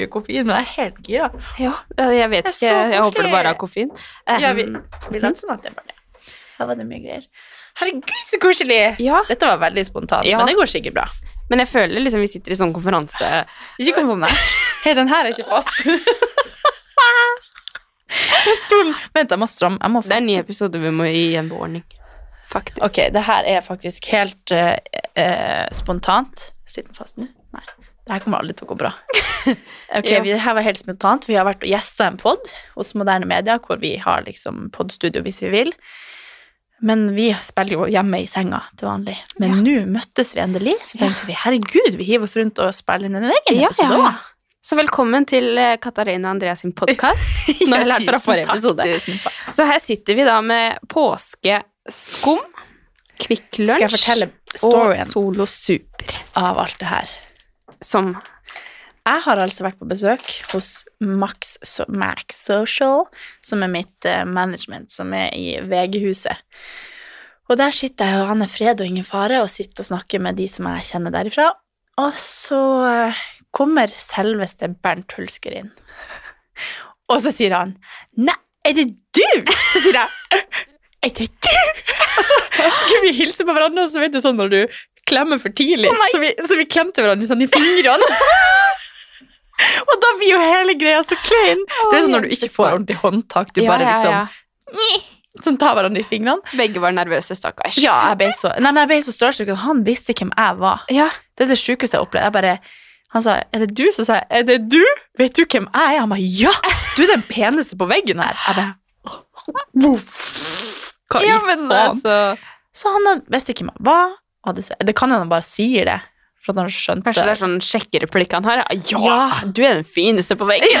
mye koffein, men jeg er helt gira. Ja, jeg vet ikke. Jeg håper det bare er koffein. Ja, vi, Um, vi lot som at det var det. Her var det mye greier. Herregud, så koselig! ja, Dette var veldig spontant, Ja. men det går sikkert bra. men jeg føler liksom vi sitter i sånn konferanse Ikke kom sånn nært. Hei, den her er ikke fast. Stolen Vent, jeg må stramme. Jeg må Det er en ny episode vi må gi en warning, faktisk. Ok, det her er faktisk helt uh, uh, spontant. Sitter den fast nå? Nei. Det her kommer aldri til å gå bra. Ok, Ja. vi, her var helt spontant. Vi har vært og gjesta en pod hos Moderne Media, hvor vi har liksom podstudio hvis vi vil. Men vi spiller jo hjemme i senga til vanlig. Men nå møttes vi endelig, så tenkte vi herregud, vi hiver oss rundt og spiller inn en egen Ja, episode. ja. Så velkommen til eh, Katarina og Andreas sin podkast. Lært fra forrige episode. Takk. Så her sitter vi da med påskeskum, Kvikk Lunsj og Solo Super, av alt det her? Som Jeg har altså vært på besøk hos Max, Max Social, som er mitt eh, management, som er i VG-huset. Og der sitter jeg og Anne Fred og Ingen Fare og sitter og snakker med de som jeg kjenner derifra. Og så eh, kommer selveste Bernt Hulsker inn. Og så sier han Nei, er det du? Så sier jeg Er det du? Og så skulle vi hilse på hverandre, og så vet du sånn når du klemmer for tidlig, så, vi, så vi klemte hverandre sånn i fingrene. Og da blir jo hele greia så klein. det er sånn når du ikke får ordentlig håndtak, du Ja, bare ja, liksom ja. Sånn tar hverandre i fingrene. Begge var nervøse, stakkars. Ja, jeg ble så Nei, men jeg ble så starstruck han visste hvem jeg var. Ja. Det er det sjukeste jeg har opplevd. Jeg bare Han sa 'Er det du?' Så sa jeg 'Er det du? Vet du hvem jeg er?' Han ba 'Ja! Du er den peneste på veggen her'. Jeg bare Voff. Hva i ja, faen? altså Så han visste hvem jeg var. Det, kan hende han bare sier det, for at han skjønte Kanskje det er sånn sjekkereplikk han har? Ja, Ja. du er den fineste på veggen.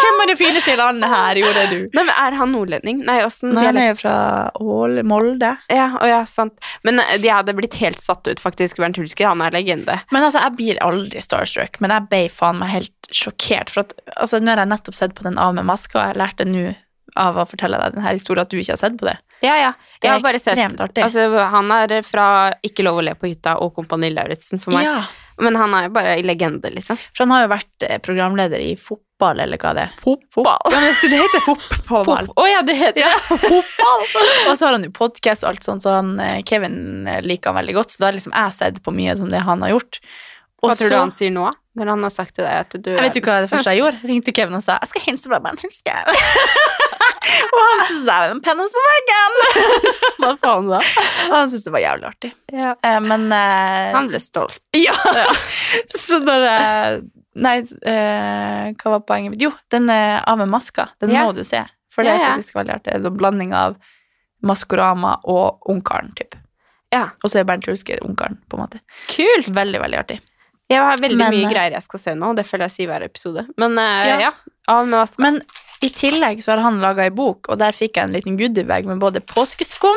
Hvem er det fineste i landet her? Jo, det er du. Nei, men Er han nordlending? Nei, åssen han er fra Ål, Molde. Ja, å ja, sant. Men eh, de hadde blitt helt satt ut, faktisk. Bernt Hulsker, han er legende. Men altså, jeg blir aldri starstruck, men jeg ble faen meg helt sjokkert. For at, altså, nå har jeg nettopp sett på den av med maska, og jeg lærte nå av å fortelle deg denne historien at du ikke har sett på det. Ja, ja. Det er har bare sett ekstremt artig. Altså, han er fra Ikke lov å le på hytta og Kompani Lauritzen for meg. Ja, Men han er jo bare en legende, liksom. for han har jo vært eh, programleder i fotball, eller hva det er. Fotball. Ja, men det heter fotball. Å ja, det heter Ja, fotball. og så har han jo podcast og alt sånt, så han, eh, Kevin eh, liker han veldig godt, så da har liksom jeg sett på mye som det han har gjort. Hva tror du han sier nå, når han har sagt til deg at du Jeg vet du hva det første jeg gjorde? Ringte Kevin og sa 'Jeg skal hilse fra Bernt Hulsker'. Og han syntes det var en penis på veggen. Hva sa han da? Og han syntes det var jævlig artig. Ja. Eh, men eh, Han ble stolt. Ja! så når eh, Nei, eh, hva var poenget mitt? Jo, den eh, av med maska. Den Ja. må du se. For det er faktisk veldig artig. Det er en blanding av Maskorama og Ungkaren, typ. Ja. Og så er Bernt Hulsker Ungkaren, på en måte. Kult. Veldig, veldig artig. Jeg har veldig Men, mye eh, greier jeg skal se nå, og det føler jeg sier hver episode. Men eh, Ja. ja. Av med maska. Men i tillegg så har han laga ei bok, og der fikk jeg en liten goodiebag med både påskeskum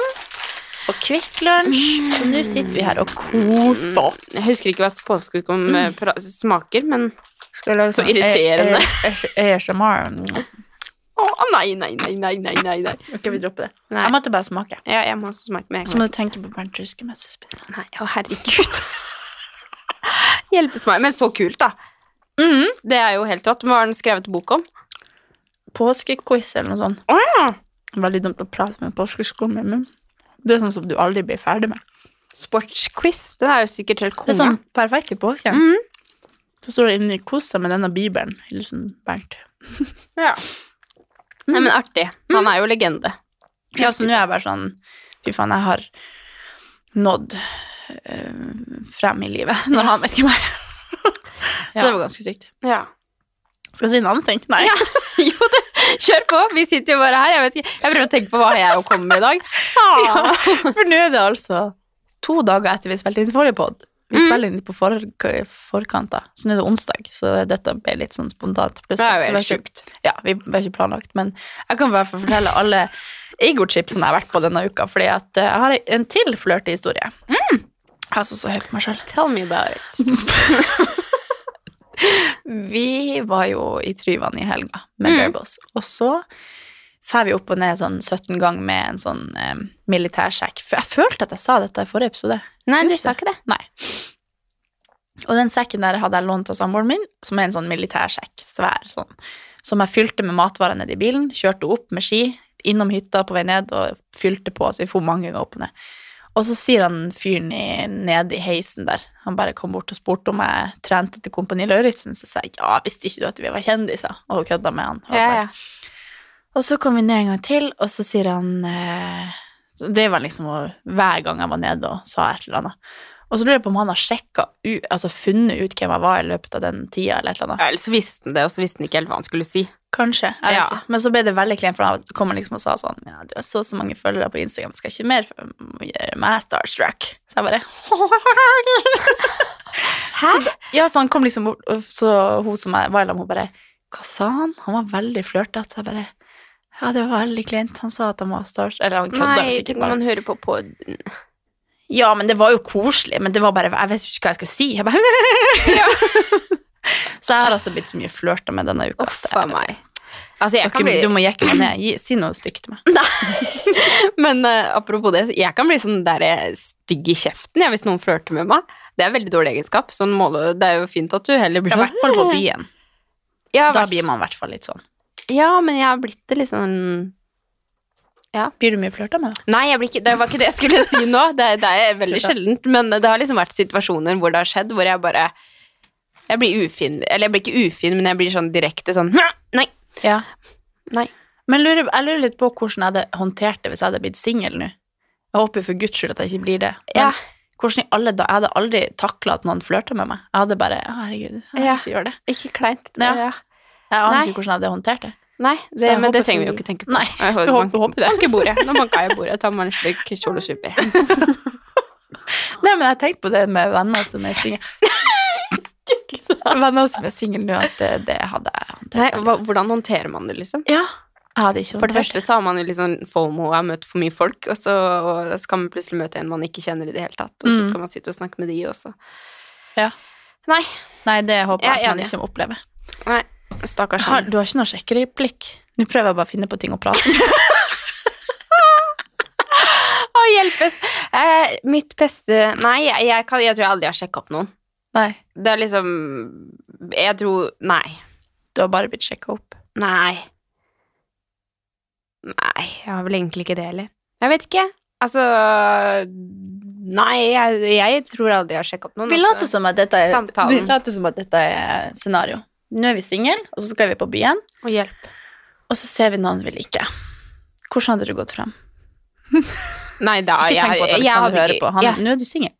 og Kvikk Lunsj. Så nå sitter vi her og koser oss. Mm, Jeg husker ikke hva påskeskum Mm. eh, smaker, men Så irriterende. A- A- ASMR? Å, nei, nei, nei, nei, nei, nei, nei. Ok, vi dropper det. nei. Jeg måtte bare smake. Ja, jeg må også smake med Så må du tenke på Bernt Hulsker mens du spiser. Nei, å herregud. Hjelpes meg. Men så kult, da. Mm. Det er jo helt rått. Hva har den skrevet bok om? Påskequiz eller noe sånt. Oh, ja. Veldig dumt å prate med påskeskolen i men Det er sånn som du aldri blir ferdig med. Sportsquiz. Den er jo sikkert helt Det er sånn perfekt i påsken. Mhm. Så står det inni 'kos deg med denne bibelen'. Hilsen Bernt. Ja. Nei, men artig. Han er jo legende. Ja, så nå er jeg bare sånn Fy faen, jeg har nådd øh, frem i livet når han vet ikke er. Så Ja. det var ganske sykt. Ja. Skal jeg si en annen ting? Nei. Ja. Jo, det. Kjør på. Vi sitter jo bare her. Jeg, vet ikke. jeg prøver å tenke på hva jeg har kommet med i dag. Ah. For nå er det altså to dager etter vi spilte inn forrige pod. Vi Mm. spiller inn på for, forkant, da. Så nå er det onsdag, så dette ble litt sånn spontant. Det er jo helt sjukt. Ja, vi var ikke planlagt, men jeg kan i hvert fall fortelle alle ego-chipsene jeg har vært på denne uka, fordi at eh, jeg har en til flørtehistorie. Mm. Jeg er så, så høy på meg sjøl. Tell me about it. Vi var jo i Tryvann i helga med Mm. Og så fer vi opp og ned sånn 17 ganger med en sånn eh, militærsekk. For jeg følte at jeg sa dette i forrige episode. Nei, du sa ikke det. Nei. Og den sekken der hadde jeg lånt av samboeren min, som er en sånn militærsekk, svær sånn, som jeg fylte med matvarer nedi i bilen, kjørte opp med ski, innom hytta på vei ned og fylte på, så vi for mange ganger opp og ned. Og så sier han fyren nede i heisen der, han bare kom bort og spurte om jeg trente til Kompani Lauritzen, så sa jeg ja, visste ikke du at vi var kjendiser, og kødda med han. Og Ja, ja. og så kom vi ned en gang til, og så sier han eh, Det var liksom hver gang jeg var nede og sa et eller annet. Og så lurer jeg på om han har sjekka altså funnet ut hvem jeg var i løpet av den tida, eller eller annet. Ja, Eller så visste han det, og så visste han ikke helt hva han skulle si. Kanskje. Jeg vet Ja. ikke. Men så ble det veldig kleint, for han kom liksom og sa sånn Ja, du har så så mange følgere på Instagram, skal ikke mer gjøre meg starstruck. Så jeg bare Så, da- ja, så han kom liksom bort, og så hun som jeg var sammen med, hun bare Hva sa han? Han var veldig flørtete. Så jeg bare Ja, det var veldig kleint. Han sa at han var starstruck. Eller han kødda Nei, sikkert bare. man hører på på Ja, men det var jo koselig, men det var bare Jeg vet ikke hva jeg skal si. Jeg bare Så jeg har altså blitt så mye flørta med denne uka. Uff a meg. Altså, Dere, bli Du må jekke meg ned. Gi, si noe stygt til meg. Men uh, apropos det, jeg kan bli sånn der eh, stygg i kjeften jeg, hvis noen flørter med meg. Det er en veldig dårlig egenskap. Sånn måle, det er jo fint at du heller blir sånn. I hvert fall på byen. Ja, Da blir man i hvert fall litt sånn. ja, men jeg har blitt det litt sånn Blir du mye flørta med? Nei, ikke, det var ikke det jeg skulle si nå. Det, det er veldig sjeldent. Men det har liksom vært situasjoner hvor det har skjedd, hvor jeg bare Jeg blir ufin. Eller jeg blir ikke ufin, men jeg blir sånn direkte sånn Nei. Ja. Nei. Men lurer, jeg lurer litt på hvordan jeg hadde håndtert det hvis jeg hadde blitt singel nå. Jeg håper for guds skyld at jeg ikke blir det. Men Ja. hvordan i alle da, Jeg hadde aldri takla at noen flørta med meg. Jeg hadde bare Herregud, jeg Ja. ikke gjør det. Ikke kleint. Ja. Ja. Jeg aner ikke hvordan jeg hadde håndtert det. Nei, det, men det trenger vi jo ikke tenke på. Nei, Jeg jeg håper- håper- håper det. Banke bordet. Nå banka jeg bordet. Ta meg en slurk kjolesuper. Nei, men jeg tenkte på det med venner som er single. venner som er single nå, at det, det hadde jeg håndtert. Nei, hva, hvordan håndterer man det, liksom? Ja, jeg hadde ikke For det første så har man jo liksom FOMO og har møtt for mye folk, og så skal man plutselig møte en man ikke kjenner i det hele tatt, og så Mm. skal man sitte og snakke med de også. Ja. Nei, Nei, det håper Jeg er jeg at man ikke må oppleve. nei, stakkars han. du har ikke noe sjekkereplikk? Nå prøver jeg bare å finne på ting å prate om. Å, hjelpes! Eh, mitt beste Nei, jeg, jeg, kan, jeg tror jeg aldri har sjekka opp noen. Nei, Det er liksom Jeg tror Nei. du har bare blitt sjekka opp. Nei. Nei, jeg har vel egentlig ikke det heller. Jeg vet ikke. Altså Nei, jeg, jeg tror aldri jeg har sjekka opp noen. Vi altså. later som som at dette er scenario. Nå er vi single, og så skal vi på byen, Og hjelp. og så ser vi noen vi liker. Hvordan hadde du gått frem? Nei, da Ikke tenk på at jeg Alexander hadde hører ikke- på. Han, ja. Nå er du singel.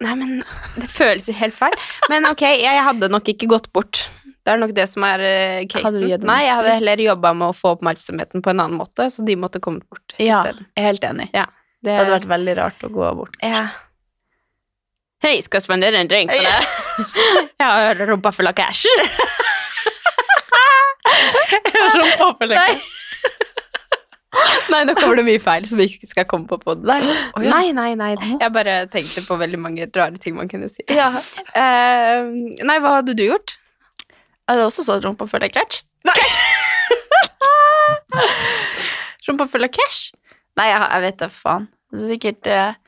Nei, men det føles jo helt feil. Men ok, jeg hadde nok ikke gått bort. Det er nok det som er uh, casen. Nei, jeg hadde heller jobba med å få oppmerksomheten på en annen måte, så de måtte kommet bort Ja, jeg er helt enig. Det, Det hadde vært veldig rart å gå bort. ja. Hei, skal jeg spandere en drink på deg? Jeg har rumpa full av cash. Rumpa full av cash. Nei, nå kommer det mye feil som ikke skal komme på poden. Å, ja. Nei, nei, nei. Jeg bare tenkte på veldig mange rare ting man kunne si. Ja. Uh, nei, hva hadde du gjort? Jeg hadde også sagt rumpa full av cash. rumpa full av cash? Nei, jeg, jeg vet da faen. Det er sikkert eh,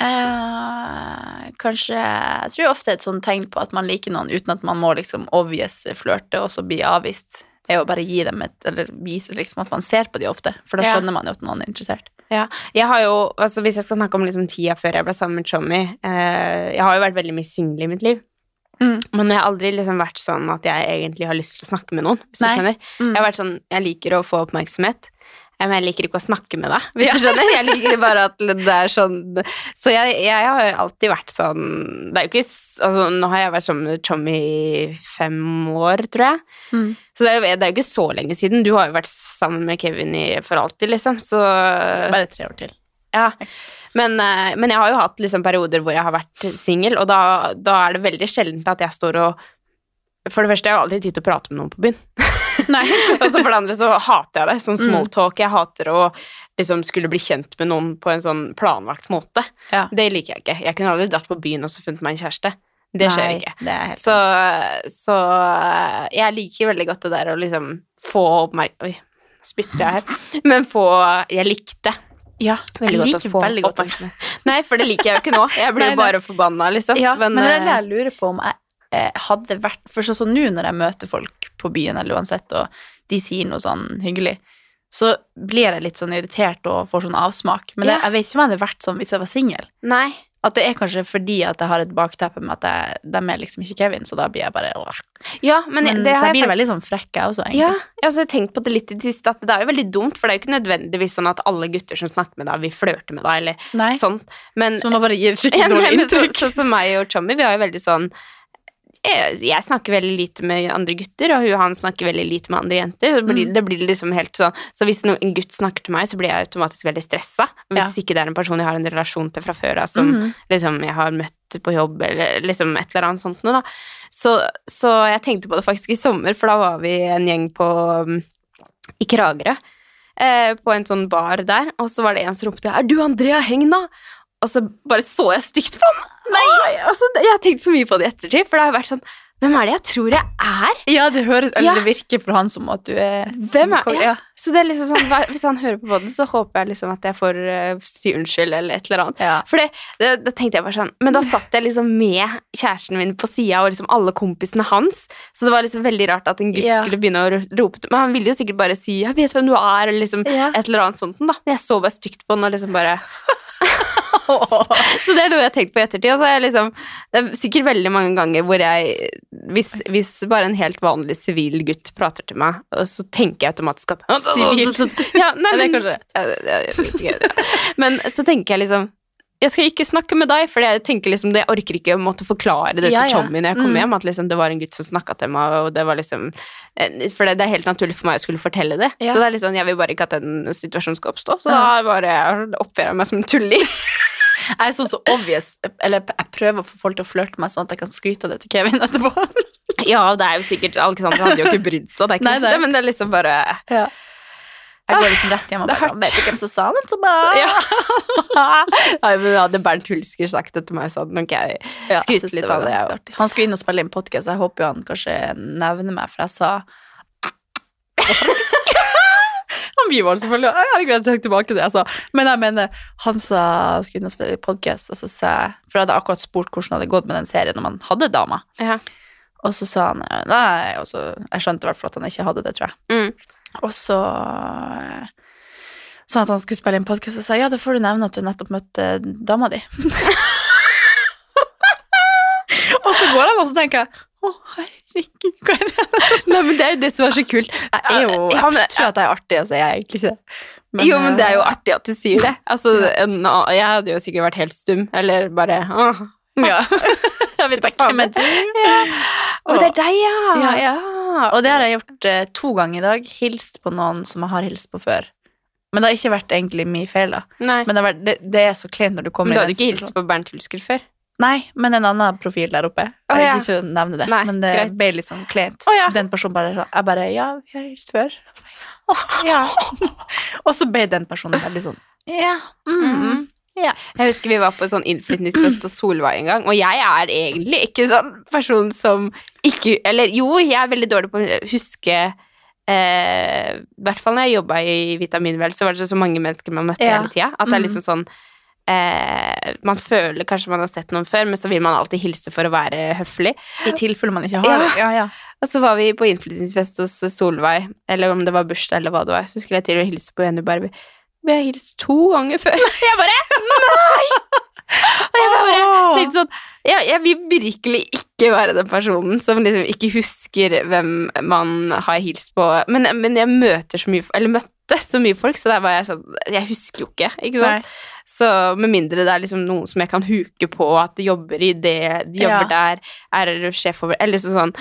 eh, Kanskje Jeg tror ofte et sånt tegn på at man liker noen uten at man må liksom obvious flørte og så bli avvist, er å bare gi dem et Eller vise liksom at man ser på de ofte, for da Ja. skjønner man jo at noen er interessert. Ja, jeg har jo, altså Hvis jeg skal snakke om liksom tida før jeg ble sammen med Tommy eh, Jeg har jo vært veldig mye singel i mitt liv. Mm. Men jeg har aldri liksom vært sånn at jeg egentlig har lyst til å snakke med noen. Hvis Nei. du skjønner. Mm. Jeg har vært sånn, jeg liker å få oppmerksomhet, men jeg liker ikke å snakke med deg. Hvis du skjønner. Jeg liker bare at det er sånn Så jeg, jeg har alltid vært sånn Det er jo ikke Altså, nå har jeg vært sammen med Tommy i fem år, tror jeg. Mm. Så det er, jo, det er jo ikke så lenge siden. Du har jo vært sammen med Kevin i, for alltid, liksom. Så Bare tre år til. ja. Men, eh, men jeg har jo hatt liksom perioder hvor jeg har vært singel, og da, da er det veldig sjeldent at jeg står og For det første, jeg har aldri tid til å prate med noen på byen. Og så for det andre så hater jeg det. Sånn Mm. smalltalk. Jeg hater å liksom skulle bli kjent med noen på en sånn planlagt måte. Ja. Det liker jeg ikke. Jeg kunne aldri dratt på byen og så funnet meg en kjæreste. Det skjer Nei, ikke. Det Så, så jeg liker veldig godt det der å liksom få oppmerksomhet Oi, spytter jeg her. Men få Jeg likte Ja, Veldig jeg godt å få veldig godt oppmerksomhet. Nei, for det liker jeg jo ikke nå. Jeg blir jo bare forbanna, liksom. Ja, men, det er det eh, jeg lurer på om jeg hadde vært For sånn som nå når jeg møter folk på byen eller uansett, og de sier noe sånn hyggelig, så blir jeg litt sånn irritert og får sånn avsmak. Men det, Ja. jeg vet ikke om jeg hadde vært sånn hvis jeg var singel. At det er kanskje fordi at jeg har et bakteppe med at jeg, de er liksom ikke Kevin, så da blir jeg bare. Ja, men, Men, det Så jeg blir jeg veldig sånn frekk, jeg også, Ja, jeg har også tenkt på det litt i det siste, at det er jo veldig dumt, for det er jo ikke nødvendigvis sånn at alle gutter som snakker med deg, vil flørte med deg, eller Nei, sånt. Men, så man bare gir skikkelig dårlig inntrykk. så, som meg og Chommy, vi har jo veldig sånn jeg, jeg snakker veldig lite med andre gutter, og hun han snakker veldig lite med andre jenter. Så blir, Mm. Det blir liksom helt sånn Så hvis no, en gutt snakker til meg, så blir jeg automatisk veldig stressa. Hvis ikke det er en person jeg har en relasjon til fra før av, som mm. liksom jeg har møtt på jobb, eller liksom et eller annet sånt noe, da. Så, så jeg tenkte på det faktisk i sommer, for da var vi en gjeng på um, i Kragerø. Eh, på en sånn bar der, og så var det en som ropte 'Er du Andrea Hegna?' Og så bare så jeg stygt på han. Nei! Altså, jeg har tenkt så mye på det i ettertid, for det har vært sånn Hvem er det jeg tror jeg er? Ja, det høres Eller Ja. det virker for han som at du er Hvem er ja. Så det er liksom sånn, Hvis han hører på båten, så håper jeg liksom at jeg får uh, si unnskyld, eller et eller annet. ja. For det, det, da tenkte jeg bare sånn Men da satt jeg liksom med kjæresten min på sida, og liksom alle kompisene hans. Så det var liksom veldig rart at en gutt skulle begynne å rope til Men han ville jo sikkert bare si 'Jeg vet hvem du er', eller liksom et eller annet sånt. Da. Men jeg så bare stygt på han og liksom bare Så det er noe jeg har tenkt på i ettertid. Altså liksom Det er sikkert veldig mange ganger hvor jeg Hvis, hvis bare en helt vanlig sivil gutt prater til meg, så tenker jeg automatisk at Sivilt. Ja, nei, Ja, det er men, kanskje det. ja, ja. Men så tenker jeg liksom jeg skal ikke snakke med deg, for jeg tenker liksom Jeg orker ikke å måtte forklare det Ja, til Tommy når jeg kom Mm. hjem, at liksom det var en gutt som snakka til meg, og det var liksom For det, det er helt naturlig for meg å skulle fortelle det. Ja. Så det er liksom, jeg vil bare ikke at den situasjonen skal oppstå, så da bare oppfører jeg meg som en tulling. Jeg er sånn så obvious Eller jeg prøver å få folk til å flørte med meg sånn at jeg kan skryte av det til Kevin etterpå. Ja, det er jo sikkert Alexander hadde jo ikke brydd seg, det er ikke Nei, nei. det, men det er liksom bare Ja. Jeg går liksom rett hjem og bare hardt. Vet du hvem som sa det? Så bare Ja. Nei, men hadde Bernt Hulsker sagt det til meg, så hadde nok jeg skrytt litt det av det. ganske. Han skulle inn og spille inn podkast, jeg håper jo han kanskje nevner meg, for jeg sa Var jo selvfølgelig Herregud, jeg trekker tilbake det jeg sa. Men jeg mener, han sa han skulle inn og spille podkast, og så sa jeg For jeg hadde akkurat spurt hvordan det hadde gått med den serien når man hadde dama. Ja. Og så sa han nei, og så Jeg skjønte i hvert fall at han ikke hadde det, tror jeg. Mm. Og så eh, sa han at han skulle spille inn podkast, og sa ja, det får du nevne at du nettopp møtte dama di. og så går han, og så tenker jeg å, herregud, hva er det? Nei, men det er jo det som er så kult. Jeg jo Ja, men- Jeg tror at det er artig, altså. Jeg er egentlig ikke det. jo, men det er jo eh, artig at du sier det. Altså, Ja. en, jeg hadde jo sikkert vært helt stum, eller bare åh. Ja. Jeg vet ikke Hvem er du? Å, det er deg, ja! Ja. ja. Og det har jeg gjort eh, to ganger i dag. Hilst på noen som jeg har hilst på før. Men det har ikke vært egentlig min feil, da. Nei. Men det, vært, det, det er så kleint når du kommer Men du i hadde ikke hilst på Bernt Hulsker før? Nei, men en annen profil der oppe. Jeg ja. ikke nevne det, Nei, men det greit. ble litt sånn kleint. Oh, ja. Den personen bare sånn Jeg bare Ja, vi har hilst før. Oh, Ja. Og så ble den personen veldig sånn Ja. Mm, mm. ja. Jeg husker vi var på en sånn innflytningsfest hos Solveig en gang, og jeg er egentlig ikke sånn person som ikke Eller jo, jeg er veldig dårlig på å huske eh, I hvert fall når jeg jobba i Vitaminvel, så var det så mange mennesker man møtte Ja. hele tida. At det er liksom sånn eh, Man føler kanskje man har sett noen før, men så vil man alltid hilse for å være høflig. I tilfelle man ikke har Ja. det. Ja, ja. Og så var vi på innflytningsfest hos Solveig, eller om det var bursdag eller hva det var, så skulle jeg til å hilse på Jenny bare Vi har hilst to ganger før. Jeg bare Nei! Og jeg bare tenkte sånn jeg, jeg vil virkelig ikke være den personen som liksom ikke husker hvem man har hilst på. Men, men jeg møter så mye Eller møtte så mye folk, så der var jeg sånn Jeg husker jo ikke, ikke sant? Nei. Så med mindre det er liksom noen som jeg kan huke på at de jobber i det, de jobber der, er sjef over Eller liksom sånn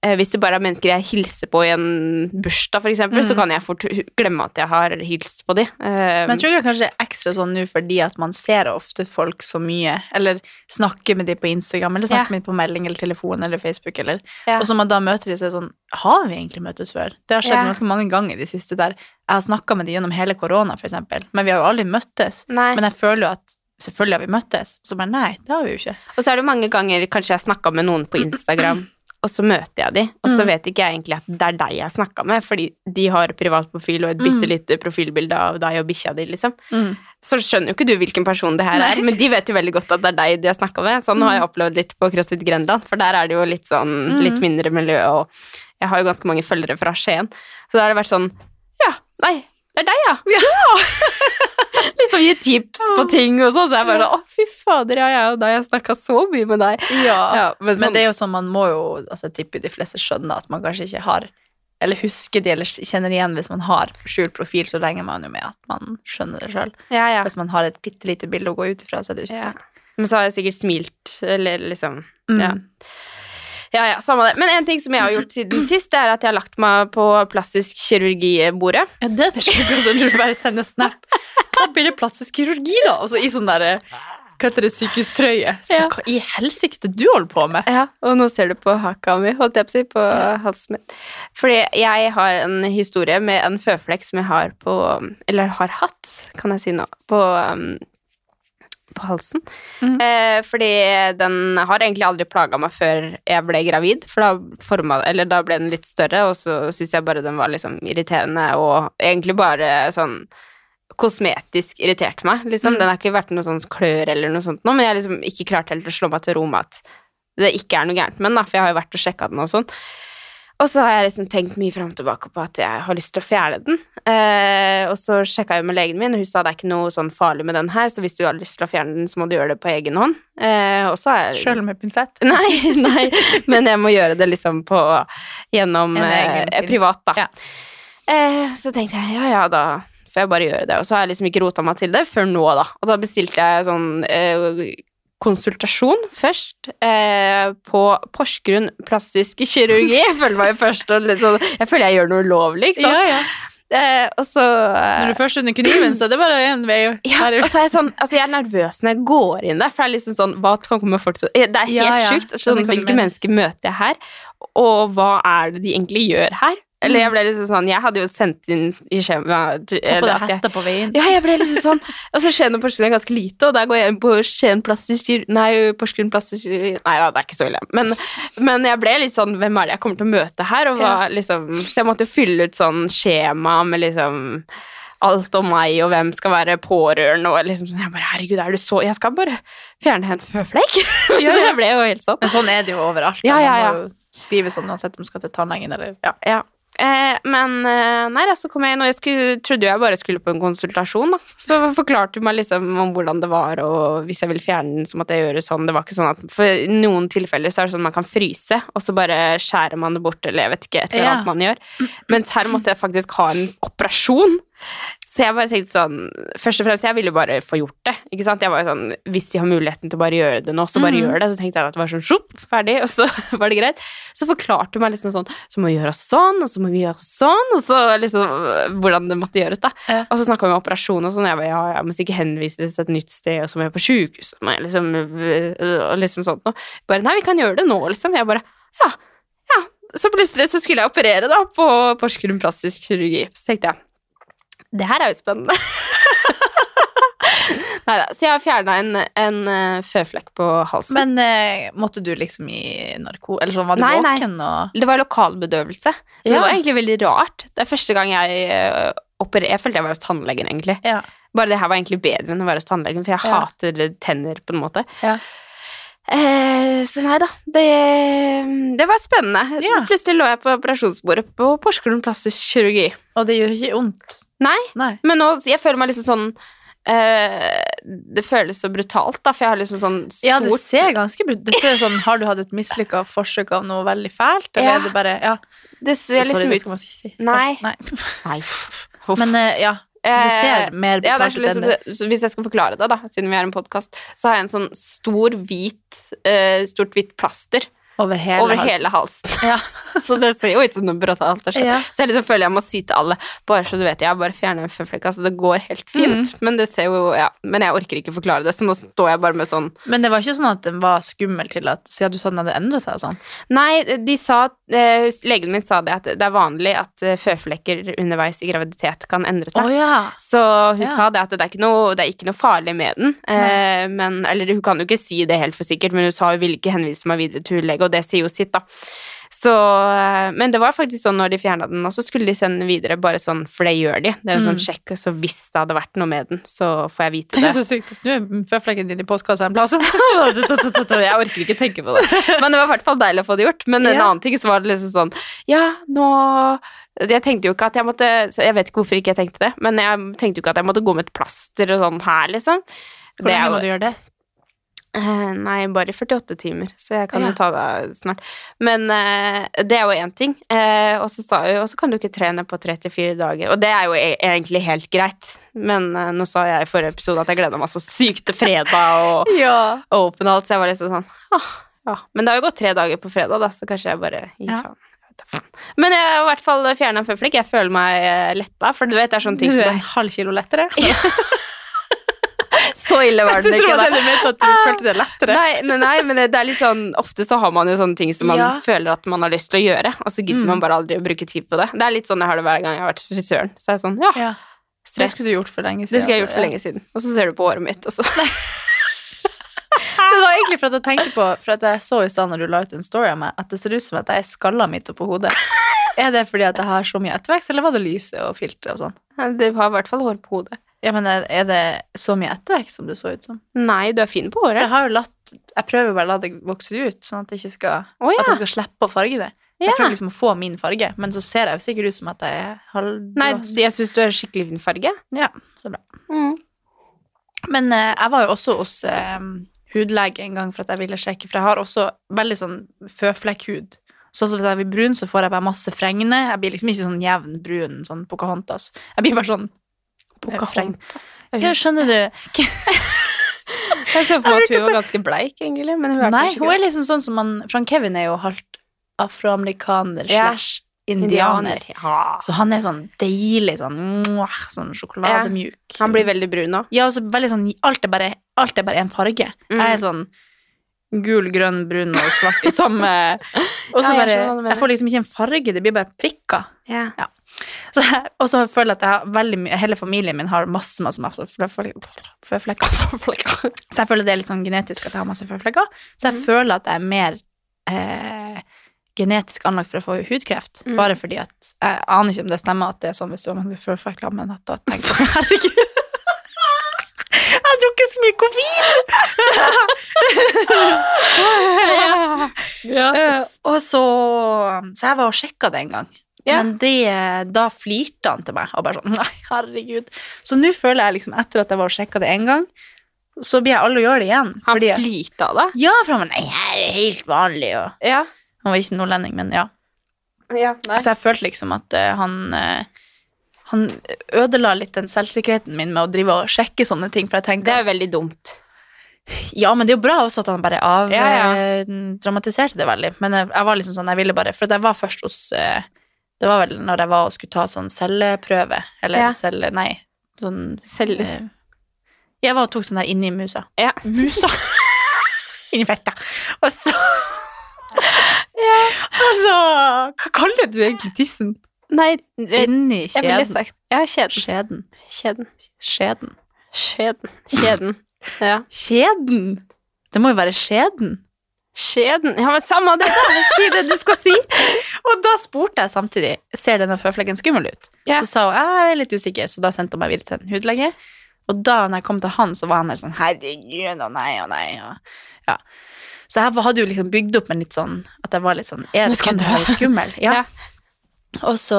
Hvis det bare er mennesker jeg hilser på i en bursdag, for eksempel, så Mm. kan jeg fort glemme at jeg har hilst på de. Eh, Men jeg tror det er kanskje ekstra sånn nå fordi at man ser ofte folk så mye, eller snakker med de på Instagram, eller snakker Ja. med de på melding eller telefon eller Facebook, eller Ja. Og så man da møter de seg sånn Har vi egentlig møttes før? Det har skjedd Ja. ganske mange ganger i de siste der. Jeg har snakka med de gjennom hele korona, eksempel, men vi har jo aldri møttes. Nei. Men jeg føler jo at Selvfølgelig har vi møttes. Så bare nei, det har vi jo ikke. Og så er det mange ganger kanskje jeg snakka med noen på Instagram, og så møter jeg de, og så Mm. vet ikke jeg egentlig at det er deg jeg snakka med, fordi de har privat profil og et Mm. bitte lite profilbilde av deg og bikkja di, liksom. Mm. Så skjønner jo ikke du hvilken person det her Nei. er, men de vet jo veldig godt at det er deg de har snakka med. Sånn har jeg opplevd litt på CrossFit Grenland, for der er det jo litt sånn Mm. litt mindre miljø, og jeg har jo ganske mange følgere fra Skien. Så da har det vært sånn Ja, nei, det er deg, ja. liksom gi tips på ting og sånn, så jeg bare sånn Å, fy fader, ja, ja, da har jeg snakka så mye med deg. Ja. Ja, men Men sånn, det er jo sånn, man må jo altså, Jeg tipper de fleste skjønner at man kanskje ikke har Eller husker de, eller kjenner igjen hvis man har skjult profil, så regner man jo med at man skjønner det sjøl. ja, ja. Hvis man har et bitte lite bilde å gå ut ifra, så er det ja. ikke Men så har jeg sikkert smilt, eller liksom Mm. Ja. Ja, ja, samme det. Men en ting som jeg har gjort siden sist, det er at jeg har lagt meg på plastisk kirurgi-bordet. Ja, det er det sjukeste når du bare sender snap. Da blir det plastisk kirurgi, da. Altså i sånn derre Hva heter det, psykisk trøye. Så Ja. Hva i helsike du holder på med? Ja, og nå ser du på haka mi, holdt jeg på å si, på halsen min. Fordi jeg har en historie med en føflekk som jeg har på Eller har hatt, kan jeg si nå, på um, på halsen. Mm. Eh, fordi den har egentlig aldri plaga meg før jeg ble gravid, for da, forma, eller da ble den litt større, og så syns jeg bare den var liksom irriterende, og egentlig bare sånn kosmetisk irritert meg, liksom. Mm. Den har ikke vært noe sånn klør eller noe sånt nå, men jeg har liksom ikke klart helt å slå meg til ro med at det ikke er noe gærent med den, da, for jeg har jo vært og sjekka den og sånn. Og så har jeg liksom tenkt mye fram og tilbake på at jeg har lyst til å fjerne den. Eh, og så sjekka jeg med legen min, og hun sa det er ikke noe sånn farlig med den her, så hvis du har lyst til å fjerne den, så må du gjøre det på egen hånd. Eh, er Sjøl med pinsett? Nei, nei, men jeg må gjøre det liksom på gjennom eh, privat, da. Ja. Eh, så tenkte jeg ja, ja, da får jeg bare gjøre det. Og så har jeg liksom ikke rota meg til det før nå, da. Og da bestilte jeg sånn eh, konsultasjon først eh, på Porsgrunn plastisk kirurgi. Jeg føler meg jo først sånn Jeg føler jeg gjør noe ulovlig, ikke sant. Ja, ja. Eh, og så eh, Når du først er under kniven, så er det bare én vei. ja, og så er jeg sånn Altså, jeg er nervøs når jeg går inn der, for det er liksom sånn Hva kan komme folk til Det er helt Ja, ja, sjukt. Sånn, hvilke mennesker møter jeg her, og hva er det de egentlig gjør her? Eller jeg ble liksom sånn Jeg hadde jo sendt inn i skjemaet Ta på deg hetta på veien. ja, jeg ble liksom sånn Og så Skien og Porsgrunn er ganske lite, og der går jeg inn på Skien plastisk Nei, Porsgrunn plastisk Nei da, det er ikke så ille. Men, men jeg ble litt sånn Hvem er det jeg kommer til å møte her? Og var, liksom, så jeg måtte jo fylle ut sånn skjema med liksom alt om meg, og hvem skal være pårørende, og liksom sånn Jeg bare Herregud, er du så Jeg skal bare fjerne en føflekk. Ja, ja. så jeg ble jo helt sånn. Men sånn er det jo overalt. Ja, ja, ja. Man må jo skrive sånn uansett om du skal til tannlegen eller ja. Ja. Eh, men eh, nei da, så kom jeg inn, og jeg skulle, trodde jeg bare skulle på en konsultasjon. da. Så forklarte hun meg liksom om hvordan det var, og hvis jeg ville fjerne den, så måtte jeg gjøre sånn. Det var ikke sånn at For i noen tilfeller så er det sånn at man kan fryse, og så bare skjærer man det bort, eller jeg vet ikke, et eller Ja. man gjør. Mens her måtte jeg faktisk ha en operasjon. Så jeg bare tenkte sånn Først og fremst, jeg ville bare få gjort det. ikke sant? Jeg var jo sånn, Hvis de har muligheten til å bare gjøre det nå, så bare mm. gjør det. Så tenkte jeg at det var sånn sjopp, ferdig, og så var det greit. Så forklarte hun meg liksom sånn Så må vi gjøre sånn, og så må vi gjøre sånn, og så liksom hvordan det måtte gjøres, da. Ja. Og så snakka vi om operasjon og sånn, jeg bare ja, jeg må sikkert henvises til et nytt sted, og så må jeg på sjukehus, og liksom øh, og liksom sånt noe. Bare nei, vi kan gjøre det nå, liksom. Jeg bare ja, ja. Så plutselig så skulle jeg operere, da, på Porsgrunn plastisk kirurgi. Så tenkte jeg det her er jo spennende. Neida, så jeg har fjerna en, en eh, føflekk på halsen. Men eh, måtte du liksom i narko... Eller sånn, var du Nei, nei. våken og det var lokalbedøvelse. Så det var egentlig veldig rart. Det er første gang jeg uh, operer... Jeg følte jeg var hos tannlegen, egentlig. Ja. Bare det her var egentlig bedre enn å være hos tannlegen, for jeg Ja. hater tenner, på en måte. Ja. Eh, så nei da. Det, det var spennende. Ja. Plutselig lå jeg på operasjonsbordet på Porsgrunn plastisk kirurgi. Og det gjør ikke vondt? Nei, Nei. men nå jeg føler meg liksom sånn eh, Det føles så brutalt, da, for jeg har liksom sånn stort Ja, det ser ganske brutalt Det ser sånn, Har du hatt et mislykka forsøk av noe veldig fælt, eller Ja. er det bare Ja, det ser sorry, liksom det ut skal man ikke si. Nei. Nei. Nei. Men eh, ja, det ser mer er brutalt ut liksom, enn det. det- Hvis jeg skal forklare det, da, siden vi er en podkast, så har jeg en sånn stor, hvit, eh, stort hvitt plaster Over hele over halsen. hele halsen. Ja. så det ser jo ut som noe brått alt har skjedd. Ja. Så jeg liksom føler jeg må si til alle, bare så du vet, jeg har bare fjernet en føflekk, altså det går helt fint. Men det ser jo, ja, men jeg orker ikke forklare det, så nå står jeg bare med sånn Men det var ikke sånn at den var skummel til at Siden du sa den hadde endret seg og sånn. Nei, de sa, eh, legen min sa det at det er vanlig at eh, føflekker underveis i graviditet kan endre seg. ja. Så hun sa det at det er ikke noe, det er ikke noe farlig med den. Eh, men, eller hun kan jo ikke si det helt for sikkert, men hun sa hun ville ikke henvise meg videre til lege, og det sier jo sitt, da. Så, eh, men det var faktisk sånn når de fjerna den, og så skulle de sende den videre, bare sånn, for det gjør de. Det er en sånn Mm. sjekk, så hvis det hadde vært noe med den, så får jeg vite Det Det er så sykt. Nå er føflekken din i postkassa en plass. Jeg orker ikke tenke på det. Men det var i hvert fall deilig å få det gjort. Men en Ja. annen ting så var det liksom sånn Ja, nå Jeg tenkte jo ikke at jeg måtte Jeg vet ikke hvorfor ikke jeg tenkte det, men jeg tenkte jo ikke at jeg måtte gå med et plaster og sånn her, liksom. Hvor lenge må du gjøre det? Eh, Nei, bare 48 timer, så jeg kan Ja. jo ta det snart. Men eh, det er jo én ting. Eh, og så sa hun og så kan du ikke trene på 34 dager. Og det er jo e egentlig helt greit. Men eh, nå sa jeg i forrige episode at jeg gleda meg så sykt til fredag og Ja. open alt, så jeg var liksom sånn ah, ja. Men det har jo gått tre dager på fredag, da, så kanskje jeg bare gir faen. Faen. Men jeg har i hvert fall fjerna en føflekk. Jeg føler meg letta, for du vet det er sånne ting som er en halv kilo lettere. Så ille var den det ikke, du mente at du følte det lettere? Nei, men, nei, men det er litt sånn Ofte så har man jo sånne ting som man Ja. føler at man har lyst til å gjøre, og så gidder Mm. man bare aldri å bruke tid på det. Det er litt sånn jeg har det hver gang jeg har vært frisøren. Så er jeg sånn, ja, Ja. Det skulle du gjort for lenge siden. Det skulle jeg gjort for lenge siden. Og så ser du på håret mitt, og så Det var egentlig for at jeg tenkte på For at jeg så i stad når du la ut en story av meg, at det ser ut som at jeg er skalla midt oppå hodet. Er det fordi at jeg har så mye ettervekst, eller var det lyset og filteret og sånn? Det har i hvert fall hår på hodet. Ja, men er det så mye ettervekst som du så ut som? Nei, du er fin på håret. For jeg har jo latt Jeg prøver bare å la det vokse ut, sånn at, jeg ikke skal, Å at jeg skal slippe å farge det. Så Ja. jeg prøver liksom å få min farge, men så ser jeg jo sikkert ut som at jeg er Nei, jeg syns du har skikkelig fin farge. Ja, så bra. Mm. Men eh, jeg var jo også hos eh, hudlege en gang for at jeg ville sjekke, for jeg har også veldig sånn føflekkhud. Så hvis jeg blir brun, så får jeg bare masse fregner. Jeg blir liksom ikke sånn jevn brun, sånn Pocahontas. Jeg blir bare sånn freng- Ja, skjønner du? Jeg ser for meg at hun var ganske bleik, egentlig. Men hun er Nei, hun er liksom sånn som man Frank Kevin er jo halvt afroamerikaner Ja. slash indianer. Ja. Så han er sånn deilig, sånn, mwah, sånn sjokolademjuk. Han blir veldig brun òg. Ja, og så veldig sånn Alt er bare, alt er bare en farge. Mm. Jeg er sånn gul, grønn, brun og svart i samme Og så Ja, bare mener. Jeg får liksom ikke en farge, det blir bare prikker. Ja. Så, og så føler jeg at jeg har veldig mye Hele familien min har masse, masse, masse føflekker. Så jeg føler det er litt sånn genetisk at jeg har masse føflekker. Så jeg Mm. føler at jeg er mer eh, genetisk anlagt for å få hudkreft. Mm. Bare fordi at Jeg aner ikke om det stemmer at det er sånn hvis du har mange føflekker, men at da tenker jeg herregud Jeg har drukket så mye koffein! Eh, og så Så jeg var og sjekka det en gang. Ja. Men det, da flirte han til meg og bare sånn Nei, herregud. Så nå føler jeg liksom, etter at jeg var og sjekka det en gang, så blir jeg alle å gjøre det igjen. Han Fordi, flirte av det. ja, for han var Nei, her er helt vanlig, og Ja. Han var ikke nordlending, men ja. ja. Så jeg følte liksom at uh, han eh, Han ødela litt den selvsikkerheten min med å drive og sjekke sånne ting, for jeg Det er at veldig dumt. Ja, men det er jo bra også at han bare Ja, ja. avdramatiserte det veldig. Men jeg, jeg var liksom sånn, jeg ville bare For jeg var først hos eh, Det var vel når jeg var og skulle ta sånn celleprøve, eller Ja. celle... Nei, sånn Celler. eh, Jeg var og tok sånn der inni musa. Ja. Musa! inni fettet. Og så ja. Altså, Hva kaller du egentlig tissen? Nei, jeg, Inni jeg ville sagt Ja, kjeden. Skjeden. Kjeden. Skjeden. Skjeden. Kjeden. Ja. Kjeden! Det må jo være skjeden. Skjeden. Ja, men samme det, da! Si det du skal si. Og da spurte jeg samtidig ser denne føflekken skummel ut. Ja. Så sa hun jeg er litt usikker, så da sendte hun meg videre til en hudlege. Og da når jeg kom til han, så var han der sånn herregud, og nei, og nei. Og, ja. Så jeg hadde jo liksom bygd opp en litt sånn at jeg var litt sånn Er det skummel? Ja. Ja. Og så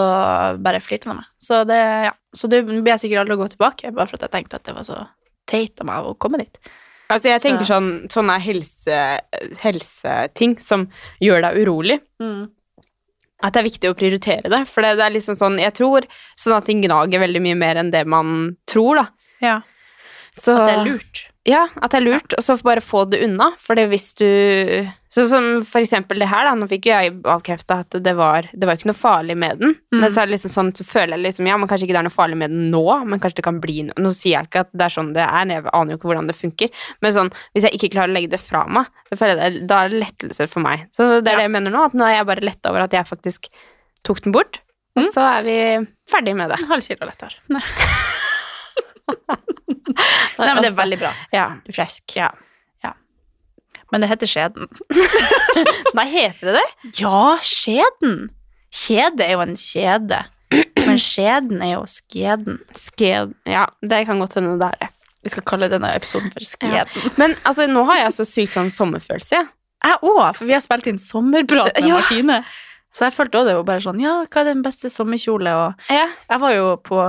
bare flirte med meg. Så det, ja. Så det blir jeg sikkert aldri å gå tilbake, bare for at jeg tenkte at det var så teit av meg å komme dit. Altså, jeg tenker Så- sånn sånne helse, helseting som gjør deg urolig. At det er viktig å prioritere det. For det, det er liksom sånn Jeg tror sånne ting gnager veldig mye mer enn det man tror, da. Ja. Så At det er lurt. Ja, at det er lurt, og så bare få det unna. For det hvis du Sånn som for eksempel det her, da. Nå fikk jo jeg avkrefta at det var Det var ikke noe farlig med den. Mm. Men så liksom sånn, så føler jeg liksom Ja, men kanskje ikke det er noe farlig med den nå, men kanskje det kan bli noe Nå sier jeg ikke at det er sånn det er, jeg aner jo ikke hvordan det funker, men sånn Hvis jeg ikke klarer å legge det fra meg, da er det lettelse for meg. Så det er Ja. det jeg mener nå, at nå er jeg bare letta over at jeg faktisk tok den bort, og Mm. så er vi ferdig med det. En halv kilo lettere. Nei. Nei, men det er veldig bra. Ja. Du er frisk. Ja. ja. Men det heter skjeden. Nei, heter det det? Ja, skjeden. Kjede er jo en kjede. Men skjeden er jo skjeden. Skjeden, Ja, det kan godt hende det er det. Vi skal kalle denne episoden for skjeden. Men altså, nå har jeg så sykt sånn sommerfølelse, jeg. Òg, for vi har spilt inn sommerprat med Ja. Martine. Så jeg følte også det var bare sånn Ja, hva er den beste sommerkjole? Og Ja. jeg var jo på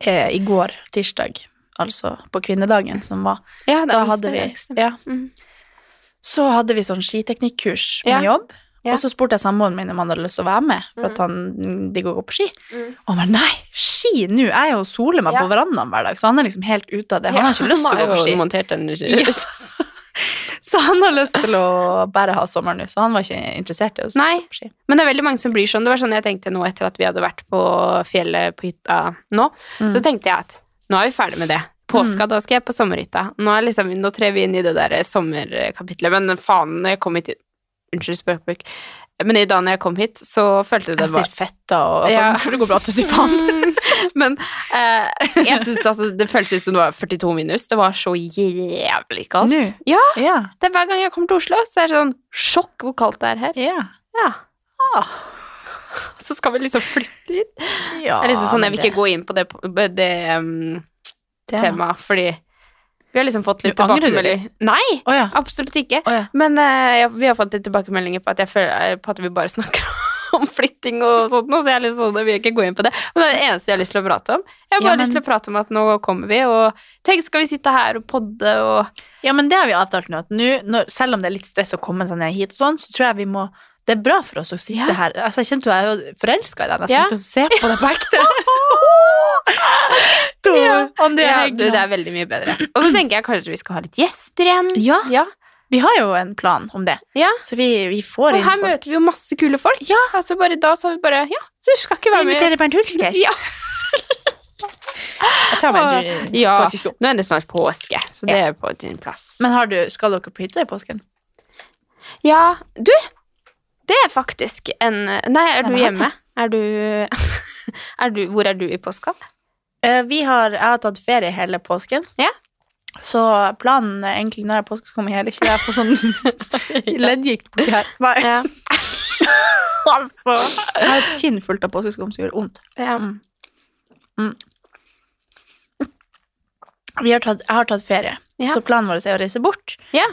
eh, i går, tirsdag, altså på kvinnedagen som var. ja det Da hadde vi ja, Mm. Så hadde vi sånn skiteknikkurs med Ja. jobb. Ja. Og så spurte jeg samboeren min om han hadde lyst til å være med, for Mm. at han digger å gå på ski. Mm. Og han bare nei, ski nå! Jeg er jo soler meg Ja. på verandaen hver dag, så han er liksom helt ute av det. Han har ikke lyst til å gå på ski. montert en så, han har lyst til å bare ha sommer nå, så han var ikke interessert i å stå på ski. Men det er veldig mange som blir sånn. Det var sånn jeg tenkte nå etter at vi hadde vært på fjellet på hytta nå. Mm. Så tenkte jeg at nå er vi ferdig med det. Påska, da skal jeg på sommerhytta. Nå, liksom, nå trer vi inn i det der sommerkapitlet. Men faen, når jeg kom hit Unnskyld språkbruk. Men i dag når jeg kom hit, så følte jeg det Jeg var fett fetta og sånn, Ja. så det går bra til å si faen. Men eh, jeg syns altså, det føltes ut som det var 42 minus. Det var så jævlig kaldt. Nå? Ja, Ja. det er Hver gang jeg kommer til Oslo, så er det sånn sjokk hvor kaldt det er her. Ja. Ja. Ah. Så skal vi liksom flytte hit. ja Det er liksom sånn, Jeg vil ikke gå inn på det, det um, det- temaet, fordi vi har liksom fått litt Du tilbakemeldinger. Nei, oh, ja. absolutt ikke. Oh, ja. Men uh, ja, vi har fått litt tilbakemeldinger på at, jeg føler, på at vi bare snakker om flytting og sånt, så jeg jeg vil ikke gå inn på det. Men det er det eneste jeg har lyst til å prate om. Jeg har Ja, bare men- lyst til å prate om at nå kommer vi, og tenk, skal vi sitte her og podde og Ja, men det har vi avtalt nå. At nå når, selv om det er litt stress å komme seg ned hit og sånn, så tror jeg vi må Det er bra for oss å sitte Ja. her. Altså, jeg kjente jo jeg er forelska i deg nesten. Ja. og Se på deg på ekte. To, Ja. Andrea ja, Hegna. du, Det er veldig mye bedre. Og så tenker jeg kanskje vi skal ha litt gjester igjen. Ja. ja. Vi har jo en plan om det, Ja. så vi, vi får Og inn her folk. møter vi jo masse kule folk. Ja. Altså bare Da sa vi bare Ja, du skal ikke Vi være med. inviterer Bernt Hulsker. Ja. Jeg tar meg en Ja. påskesko. Nå er det snart påske, så det er på din plass. Men har du, skal dere på hytta i påsken? Ja, du! Det er faktisk en Nei, er du hjemme? Er du, er du Hvor er du i påska? Eh, Vi har, jeg har tatt ferie hele påsken. Ja. Så planen er egentlig når jeg påske skal komme her, ikke det jeg får sånn leddgikt borti her. Nei. Ja. altså Jeg har et kinn fullt av påskeskum som gjør vondt. ja. Mm. Vi har tatt, jeg har tatt ferie, Ja. så planen vår er å reise bort. ja.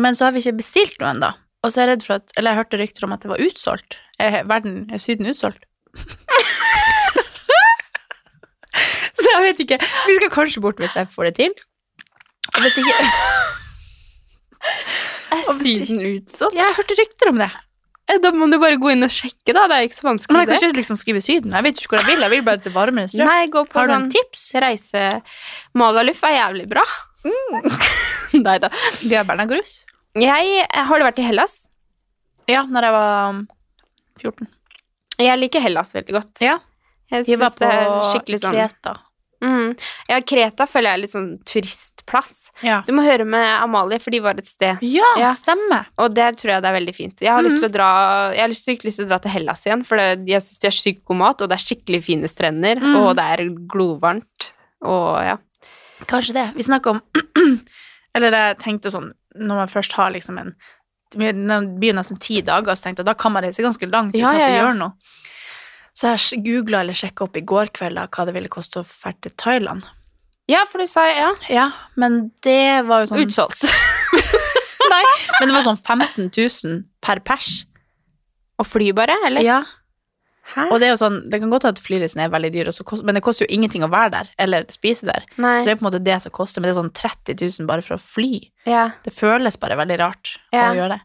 Men så har vi ikke bestilt noe ennå. Og så er jeg redd for at Eller jeg hørte rykter om at det var utsolgt. Er verden er Syden utsolgt? så jeg vet ikke. Vi skal kanskje bort hvis jeg får det til. Og hvis ikke Er Og hvis- Syden utsolgt? Jeg hørte rykter om det. Eh, Da må du bare gå inn og sjekke, da. Det er jo ikke så Men vanskelig. jeg kan ikke liksom skrive Syden. Jeg vet ikke hvor jeg vil. Jeg vil bare til varmere strøk. Nei, gå på Har du sånn en tips? reise Magaluf er jævlig bra. Nei da. Vi har Berna Grus. Jeg Har du vært i Hellas? Ja, når jeg var um, 14. Jeg liker Hellas veldig godt. Ja. Jeg på det er skikkelig sånn Kreta. Mm. Ja, Kreta føler jeg er litt sånn turistplass. Ja. Du må høre med Amalie, for de var et sted. Ja, Ja. stemmer. Og der tror jeg det er veldig fint. Jeg har, lyst til å Mhm. dra, jeg har sykt lyst til å dra til Hellas igjen, for det, jeg syns de har sykt god mat, og det er skikkelig fine strender, mm. og det er glovarmt. Og ja. Kanskje det. Vi snakker om Eller jeg tenkte sånn Når man først har liksom en Det blir nesten ti dager, så tenkte jeg da kan man reise ganske langt uten Ja, at det gjør noe. Så jeg googla eller sjekka opp i går kveld hva det ville koste å dra til Thailand. ja, for du sa ja. Ja, men det var jo sånn Utsolgt. Nei, men det var sånn 15 000 per pers. Og fly bare, eller? Ja, Hæ? og det er jo sånn Det kan godt at flyreisen er veldig dyr, kost, men det koster jo ingenting å være der eller spise der. Nei. Så det er på en måte det som koster, men det er sånn 30 000 bare for å fly. Ja. Det føles bare veldig rart Ja. å gjøre det.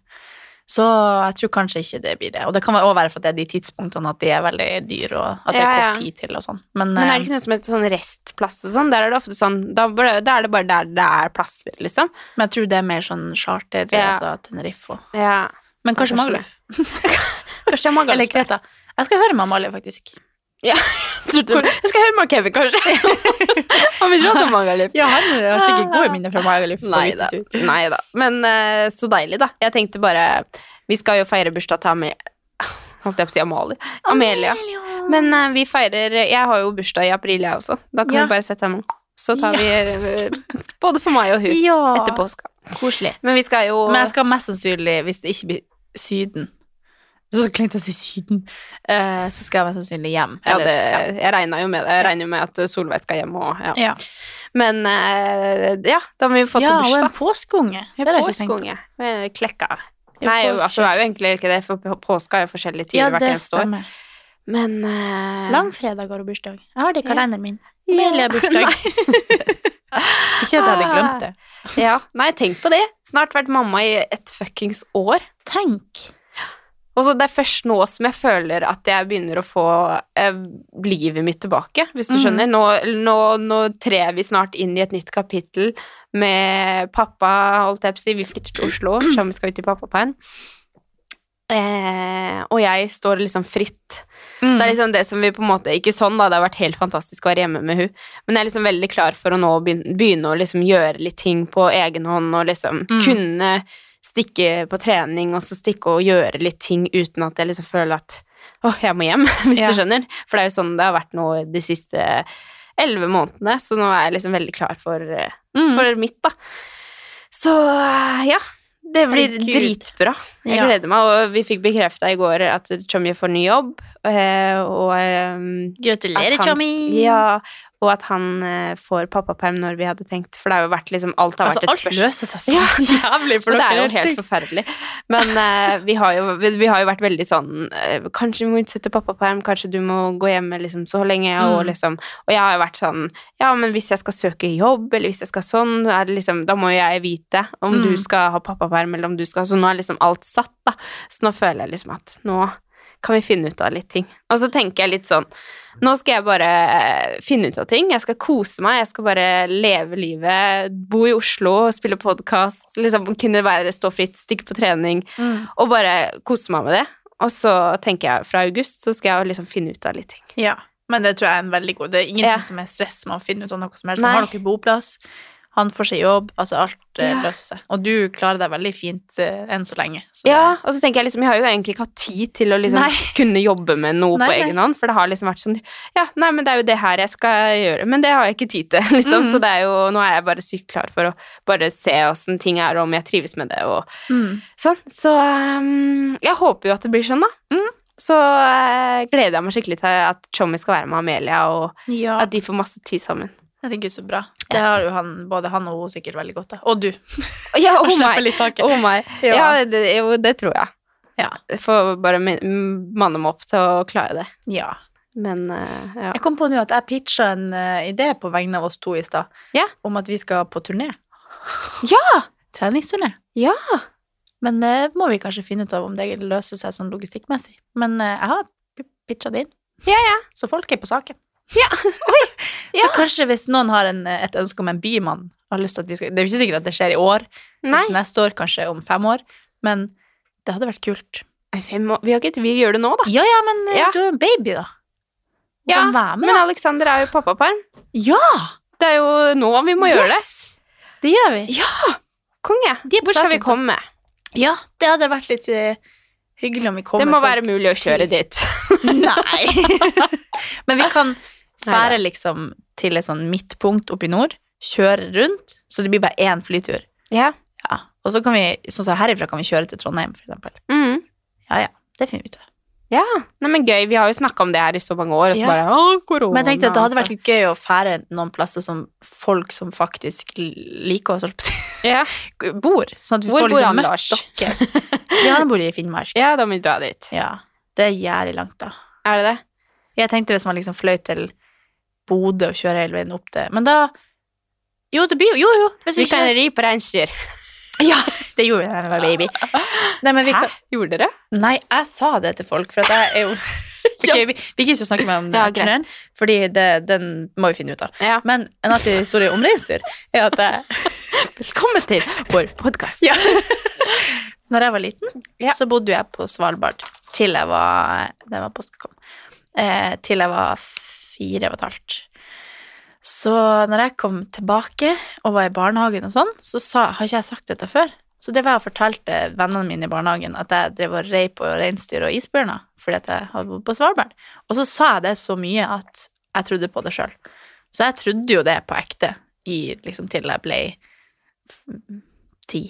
Så jeg tror kanskje ikke det blir det. Og det kan også være for at det er de tidspunktene at de er veldig dyre, og at det er Ja, er kort tid til og sånn. Men, Men er eh, det ikke noe som heter sånn restplass og sånn? Der er det ofte sånn Da, er det bare der det er plasser, liksom. men jeg tror det er mer sånn charter, Ja. altså Tenerife og Ja. Men kanskje Magaluf. Kanskje jeg Eller Kreta. Jeg skal høre med Amalie, faktisk. Jeg skal høre med Kevin, kanskje. Han vil dra til Magaluf. Ja, han har sikkert gode minner fra Magaluf Nei da. Nei da. Men uh, så deilig, da. Jeg tenkte bare Vi skal jo feire bursdag til Amelie Holdt jeg på å si Amalie? Amelia. Men uh, vi feirer Jeg har jo bursdag i april, jeg også. Da kan Ja. vi bare sette henne. Så tar vi eh, både for meg og hun Ja, etter påska. koselig. Men vi skal jo Men jeg skal mest sannsynlig, hvis det ikke blir Syden Så kleint å si Syden. eh, så skal jeg mest sannsynlig hjem. ja, det, Jeg regna jo med det. Jeg regner jo med at Solveig skal hjem òg. ja. ja. Men eh, ja, da må vi få til ja, og en bursdag. påskeunge. Påskeunge. Klekka. Nei, jo, altså, det er jo egentlig ikke det, for påska er jo forskjellige tider Ja, hvert det eneste år. Men eh, Langfredag har hun bursdag. Jeg har det i kalenderen min. Amelie har bursdag. ikke at jeg hadde glemt det. Ja, nei, tenk på det. Snart vært mamma i et fuckings år. Tenk. Og så det er først nå som jeg føler at jeg begynner å få eh, livet mitt tilbake, hvis du Mhm. skjønner. Nå, nå, nå trer vi snart inn i et nytt kapittel med pappa, holdt jeg på å si. Vi flytter til Oslo, om vi skal ut i pappaperm. Eh, og jeg står liksom fritt. Mm. Det er liksom det som vi på en måte Ikke sånn, da, det har vært helt fantastisk å være hjemme med hun men jeg er liksom veldig klar for å nå begynne, begynne å liksom gjøre litt ting på egen hånd og liksom Mm. kunne stikke på trening og så stikke og gjøre litt ting uten at jeg liksom føler at åh, jeg må hjem, hvis Ja. du skjønner. For det er jo sånn det har vært nå de siste elleve månedene, så nå er jeg liksom veldig klar for, eh, Mm. for mitt, da. Så eh, ja. Det blir Herregud. dritbra. Jeg Ja. gleder meg, og vi fikk bekrefta i går at Chommy får ny jobb, Og, og eh, Gratulerer, Chommy! Ja, og at han eh, får pappaperm når vi hadde tenkt, for det har jo vært liksom Alt har Altså, vært et spørsmål. alt løser seg så jævlig Så for det er jo helt forferdelig. Men eh, vi, har jo, vi, vi har jo vært veldig sånn eh, Kanskje vi må utsette pappaperm, kanskje du må gå hjemme liksom så lenge, og Mm. liksom Og jeg har jo vært sånn Ja, men hvis jeg skal søke jobb, eller hvis jeg skal sånn, det liksom Da må jo jeg vite om Mm. du skal ha pappaperm, eller om du skal Så nå er liksom alt satt, da. Så nå føler jeg liksom at nå kan vi finne ut av litt ting. Og så tenker jeg litt sånn Nå skal jeg bare eh, finne ut av ting. Jeg skal kose meg. Jeg skal bare leve livet. Bo i Oslo, spille podkast, liksom kunne være stå fritt, stikke på trening Mm. og bare kose meg med det. Og så tenker jeg fra august så skal jeg liksom finne ut av litt ting. Ja, men det tror jeg er en veldig god Det er ingenting Ja. som er stress med å finne ut av noe som helst. Nei. Har dere boplass? Han får seg jobb. Altså, alt eh, Ja. løser seg. Og du klarer deg veldig fint uh, enn så lenge. Så Ja, og så tenker jeg liksom, jeg har jo egentlig ikke hatt tid til å liksom Nei. kunne jobbe med noe Nei, på egen hånd, for det har liksom vært sånn, ja, nei, men det er jo det her jeg skal gjøre, men det har jeg ikke tid til, liksom, Mm. så det er jo, nå er jeg bare sykt klar for å bare se hvordan ting er, og om jeg trives med det, og Mm. sånn. Så um, jeg håper jo at det blir sånn da. Mm Så eh, gleder jeg meg skikkelig til at Chommy skal være med Amelia, og Ja, at de får masse tid sammen. Herregud, så bra. Det har jo han, både han og hun sikkert veldig godt av. Og du. Ja, oh my. litt taket. Oh my. Ja. Ja, det, jo, det tror jeg. Ja. Jeg får bare manne meg opp til å klare det. ja. Men uh, ja. Jeg kom på nå at jeg pitcha en uh, idé på vegne av oss to i stad, Ja. om at vi skal på turné. Ja! Treningsturné. Ja! Men det må vi kanskje finne ut av om det løser seg sånn logistikkmessig. Men eh, jeg har pitcha det inn. Ja, ja. Så folk er på saken. Ja, oi, Så kanskje hvis noen har en, et ønske om en bymann har lyst til at vi skal, Det er jo ikke sikkert at det skjer i år, kanskje neste år, kanskje om fem år, men det hadde vært kult. Fem år. Vi, har ikke, vi gjør det nå, da. Ja, ja, men eh, Ja. du er en baby, da. Du Ja, med, Men da. Alexander er jo pappaperm. Ja! Det er jo nå vi må gjøre det. Det gjør vi. Ja! Konge. Hvor skal vi komme? Ja, det hadde vært litt uh, hyggelig om vi kom. Det må være mulig å kjøre dit. Nei. Men vi kan fære liksom til et sånn midtpunkt oppe i nord, kjøre rundt, så det blir bare én flytur. Ja. Ja. Og så kan vi, sånn som herifra kan vi kjøre til Trondheim, for eksempel. Mm. Ja, ja, det finner vi ut av. Ja, Nei, men gøy. Vi har jo snakka om det her i så mange år, og så Ja. bare Å, korona. Men jeg tenkte at det hadde altså. vært litt gøy å fære noen plasser som folk som faktisk liker oss, ja. bor. Sånn at vi Hvor får liksom møtt dere. Ja, han bor i Finnmark. ja, da må vi dra dit. Ja. Det er jævlig langt, da. Er det det? Jeg tenkte hvis man liksom fløy til Bodø og kjøre hele veien opp til Men da Jo, det blir jo Jo, jo. Hvis Vi ikke kan ri på reinsdyr. Ja, det gjorde vi da jeg var baby. Nei, men vi Hæ? kan, Gjorde dere? nei, jeg sa det til folk, for jeg er jo okay, vi, vi gidder ikke å snakke mer om Ja, for fordi det, den må vi finne ut av. Ja. Men en artig historie om reinsdyr er at jeg Velkommen til vår podkast. Ja. Når jeg var liten, Ja. så bodde jeg på Svalbard til jeg var Det var. Eh, til jeg var fire og et halvt. Så når jeg kom tilbake og var i barnehagen og sånn, så sa, har ikke jeg sagt dette før. Så det var jeg og fortalte vennene mine i barnehagen at jeg drev og rei på reinsdyr og isbjørner fordi at jeg hadde bodd på Svalbard. Og så sa jeg det så mye at jeg trodde på det sjøl. Så jeg trodde jo det på ekte i, liksom, til jeg ble ti,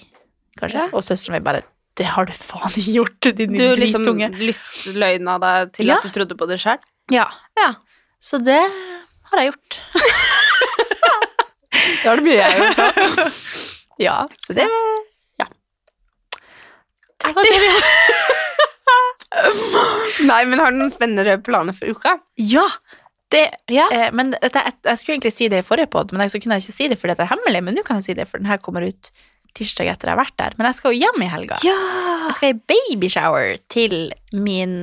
kanskje. Ja. Og søsteren min bare 'Det har du faen ikke gjort, din Du liksom dritunge'. lystløgna deg til Ja. at du trodde på det sjøl? Ja. Ja. Så det har jeg gjort. Det har det mye jeg gjort. Ja, så det Ja. Det var det vi Nei, men har du noen spennende planer for uka? Ja! Det, Ja. eh, men det, jeg, jeg skulle egentlig si det i forrige pod, men jeg, så kunne ikke si det fordi det er hemmelig. Men nå kan jeg si det, for den her kommer ut tirsdag etter jeg har vært der. Men jeg skal jo hjem i helga. Ja. Jeg skal i babyshower til min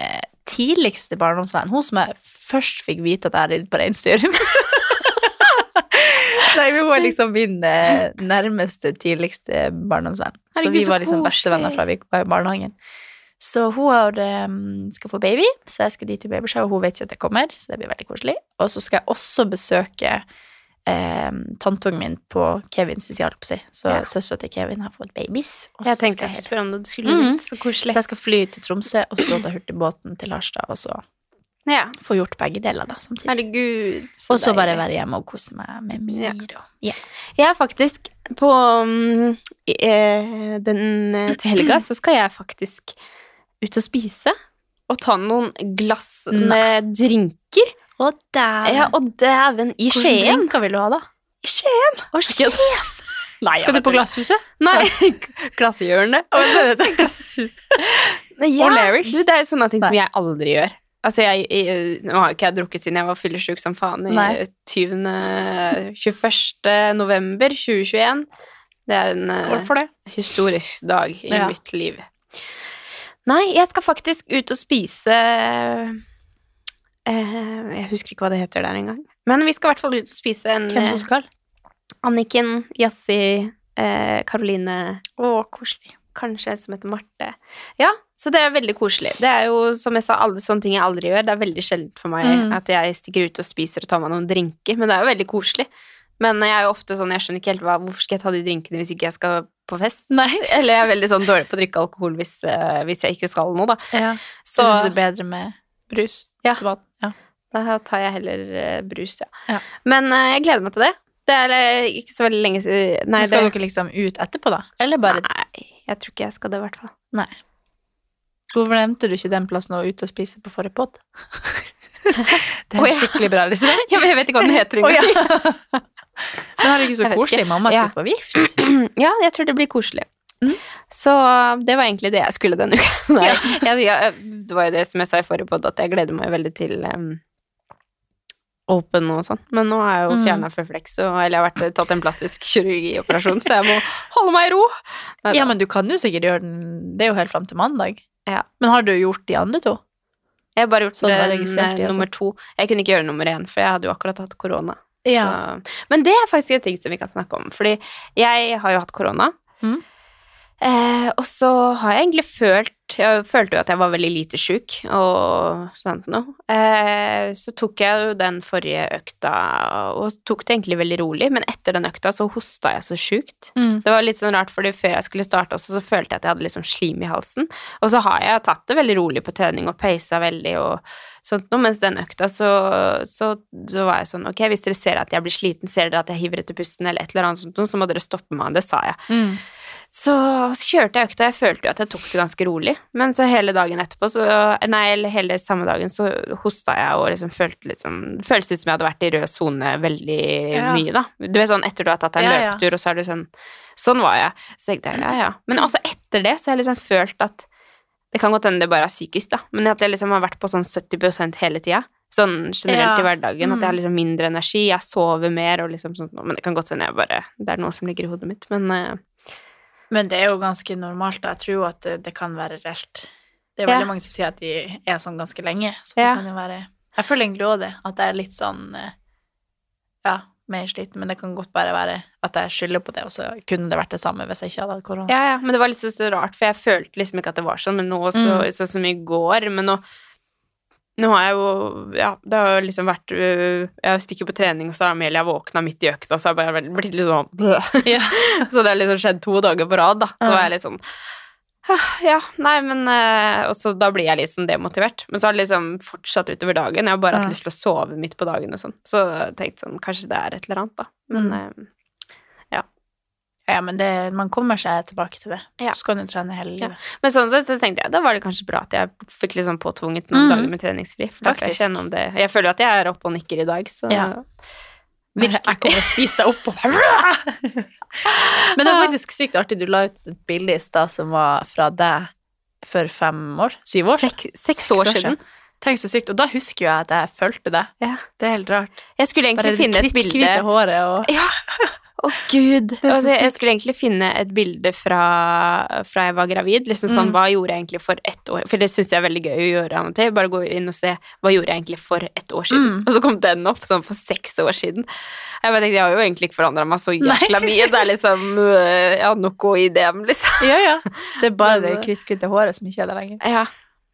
eh, tidligste barndomsvenn. Hun som jeg først fikk vite at jeg er ridd på reinsdyr. Nei, hun er liksom min eh, nærmeste, tidligste barndomsvenn. Så vi var liksom bestevenner fra vi var i barnehagen. Så hun har, eh, skal få baby, så jeg skal dit til og Hun vet ikke at jeg kommer, så det blir veldig koselig. Og så skal jeg også besøke eh, tanteungen min på Kevins side, holdt på å si. Så Ja. søstera til Kevin har fått babies. Jeg så tenkte jeg skulle spørre om du skulle Mhm. dit. Så koselig. så jeg skal fly til Tromsø og så ta hurtigbåten til Harstad, og så Ja. få gjort begge deler da, samtidig. Herregud. Og så bare være hjemme og kose meg med Mir Ja. ja. Jeg er faktisk på mm, eh, Den eh, til helga så skal jeg faktisk ut og spise. Og ta noen glass Nei. drinker. Å, dæven. Ja, og dæven, i Skien. drinker vil du ha, da? I Skien. Å, Skien. Nei, Skal du på Glasshuset? Nei, glasshjørnet. Ja, Larry's. du, det er jo sånne ting som jeg aldri gjør. Altså, jeg, jeg, Nå har jo ikke jeg drukket siden jeg var fyllesyk som faen i 20. 21. november 2021. Det er en Skål eh, det. historisk dag i Ja. mitt liv. Nei, jeg skal faktisk ut og spise Jeg husker ikke hva det heter der engang. Men vi skal i hvert fall ut og spise en Hvem som eh, skal? Anniken, Yassi, eh, Karoline Å, koselig. Kanskje en som heter Marte. Ja, så det er veldig koselig. Det er jo, som jeg sa, alle sånne ting jeg aldri gjør. Det er veldig sjeldent for meg Mm. at jeg stikker ut og spiser og tar meg noen drinker, men det er jo veldig koselig. Men jeg er jo ofte sånn, jeg skjønner ikke helt hva, hvorfor skal jeg ta de drinkene hvis ikke jeg skal på fest? Nei. Eller jeg er veldig sånn dårlig på å drikke alkohol hvis, eh, hvis jeg ikke skal noe, da. Ja. Så det er bedre med brus? Ja. ja. da tar jeg heller eh, brus, ja. Ja. Men eh, jeg gleder meg til det. Det er eh, ikke så veldig lenge siden Nei, Men skal det, dere liksom ut etterpå, da? Eller bare nei, jeg tror ikke jeg skal det, i hvert fall. Nei. Hvorfor nevnte du ikke den plassen å ut og spise på forrige pod? det er oh, ja. skikkelig bra restaurant. Ja, men jeg vet ikke hva den heter engang. oh, ja. Men herregud, så koselig. Mamma skal på vift. Ja, jeg tror det blir koselig. Mm. Så det var egentlig det jeg skulle denne uka. Nei, jeg, jeg, det var jo det som jeg sa i forrige podd, at jeg gleder meg veldig til um, Open og sånn. Men nå har jeg jo Mm. fjerna Føflex, og eller jeg har vært, tatt en plastisk kirurgioperasjon, så jeg må holde meg i ro. Nei, Ja, men du kan jo sikkert gjøre den Det er jo helt fram til mandag. Ja. Men har du gjort de andre to? Jeg har bare gjort sånn, den, eh, nummer to. Jeg kunne ikke gjøre nummer én, for jeg hadde jo akkurat hatt korona. Ja. Men det er faktisk en ting som vi kan snakke om, fordi jeg har jo hatt korona. Mhm. Eh, og så har jeg egentlig følt Jeg følte jo at jeg var veldig lite sjuk og sånt noe. Eh, så tok jeg jo den forrige økta og tok det egentlig veldig rolig, men etter den økta så hosta jeg så sjukt. Mm. Det var litt sånn rart, fordi før jeg skulle starte også, så følte jeg at jeg hadde liksom slim i halsen. Og så har jeg tatt det veldig rolig på trening og peisa veldig og sånt noe, mens den økta så, så, så var jeg sånn, ok, hvis dere ser at jeg blir sliten, ser dere at jeg hiver etter pusten eller et eller annet sånt, så må dere stoppe meg, det sa jeg. Mm. Så, så kjørte jeg økta, jeg følte jo at jeg tok det ganske rolig, men så hele dagen etterpå, så, nei, eller hele samme dagen, så hosta jeg og liksom følte liksom, føltes ut som jeg hadde vært i rød zone veldig Ja. mye da. Du vet sånn, etter du har tatt deg en Ja, løpetur, og så er du sånn, sånn var jeg. Så tenkte jeg, ja, ja. Men også etter det, så har jeg liksom følt at, det kan godt hende det bare er psykisk da, men at jeg liksom har vært på sånn 70% hele tida. Sånn generelt Ja. i hverdagen, at jeg har Mm. liksom mindre energi, jeg sover mer og liksom sånt, men det kan godt hende jeg bare, det er noe som ligger i hodet mitt, men eh, Men det er jo ganske normalt. Jeg tror jo at det, det kan være reelt. Det er Ja. veldig mange som sier at de er sånn ganske lenge. Så Ja. det kan jo være Jeg føler egentlig òg det, at jeg er litt sånn eh, Ja, mer sliten, men det kan godt bare være at jeg skylder på det, og så kunne det vært det samme hvis jeg ikke hadde hatt korona. Ja, ja, men det var litt så, så rart, for jeg følte liksom ikke at det var sånn, men nå så, Mm. sånn som i går, men nå nå har jeg jo Ja, det har jo liksom vært øh, Jeg stikker på trening, og så har Amelia våkna midt i økta, så har jeg bare blitt litt sånn Ja. Så det har liksom skjedd to dager på rad, da. Så var jeg litt sånn «Ah, Ja, nei, men øh, Og så da blir jeg litt sånn demotivert. Men så har det liksom fortsatt utover dagen. Jeg har bare hatt lyst til å sove midt på dagen og sånn. Så tenkte sånn Kanskje det er et eller annet, da. Men Mm. Ja, men det, man kommer seg tilbake til det. Ja. Så kan du trene hele Ja. livet. Men sånn sett så tenkte jeg da var det kanskje bra at jeg fikk litt sånn påtvunget noen mm. dager med treningsfri. For da jeg kjenne om det Jeg føler at jeg er oppe og nikker i dag, så Ja. Jeg kommer og spiser deg opp og Men det var faktisk sykt artig. Du la ut et bilde i stad som var fra deg for fem år? Syv år? Sek, seks år siden. Tenk så sykt. Og da husker jeg at jeg fulgte deg. Ja. Det er helt rart. Jeg skulle egentlig Bare finne et bilde Bare kritthvite kvitte håret og Ja! Å, gud. er Altså, jeg skulle egentlig finne et bilde fra, fra jeg var gravid. Liksom sånn, Mm. Hva gjorde jeg egentlig for ett år For det syns jeg er veldig gøy å gjøre av og til. Bare gå inn og se hva gjorde jeg egentlig for ett år siden. Mm. Og så kom den opp sånn for seks år siden. Jeg bare tenkte, jeg har jo egentlig ikke forandra meg så jækla mye. Det er liksom Jeg hadde noe i dem, liksom. Ja, ja. Det er bare Men, det kritthvite håret som ikke er der lenger. Ja.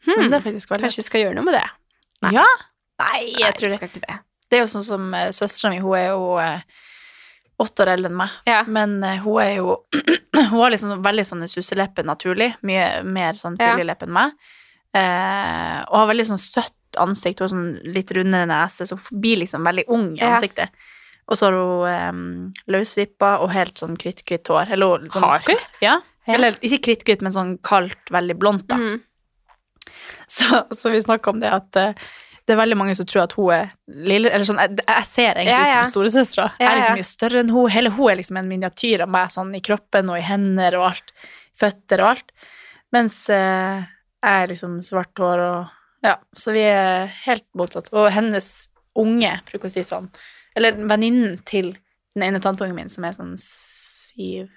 Men Hmm. det er faktisk veldig Kanskje vi skal gjøre noe med det? Nei. Ja? Nei, jeg tror vi det. det. Det er jo sånn som uh, søstera mi, hun er jo åtte år eldre enn meg. Ja. Men uh, hun er jo Hun har liksom veldig sånne susselepper naturlig. Mye mer sånn Ja. enn meg. Uh, og har veldig sånn søtt ansikt. Hun har sånn litt rundere nese, så hun blir liksom veldig ung i Ja. ansiktet. Og så har hun um, løsvippa og helt sånn kritthvitt hår. Eller sånn, Har hun? Ja. Ja. Eller ikke kritthvitt, men sånn kaldt, veldig blondt, da. Mm. Så, så vi snakka om det at eh, det er veldig mange som tror at hun er lille Eller sånn, jeg, jeg ser egentlig Ja, ja. som storesøstera. Jeg Ja, er liksom mye større enn hun. Hele hun er liksom en miniatyr av meg, sånn i kroppen og i hender og alt. Føtter og alt. Mens eh, jeg er liksom svart hår og Ja, så vi er helt motsatt. Og hennes unge, bruker å si sånn Eller venninnen til den ene tanteungen min, som er sånn syv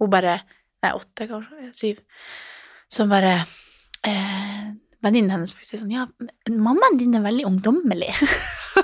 Hun bare Nei, åtte, kanskje. Syv. Som bare eh, Venninnen hennes plutselig sånn Ja, mammaen din er veldig ungdommelig.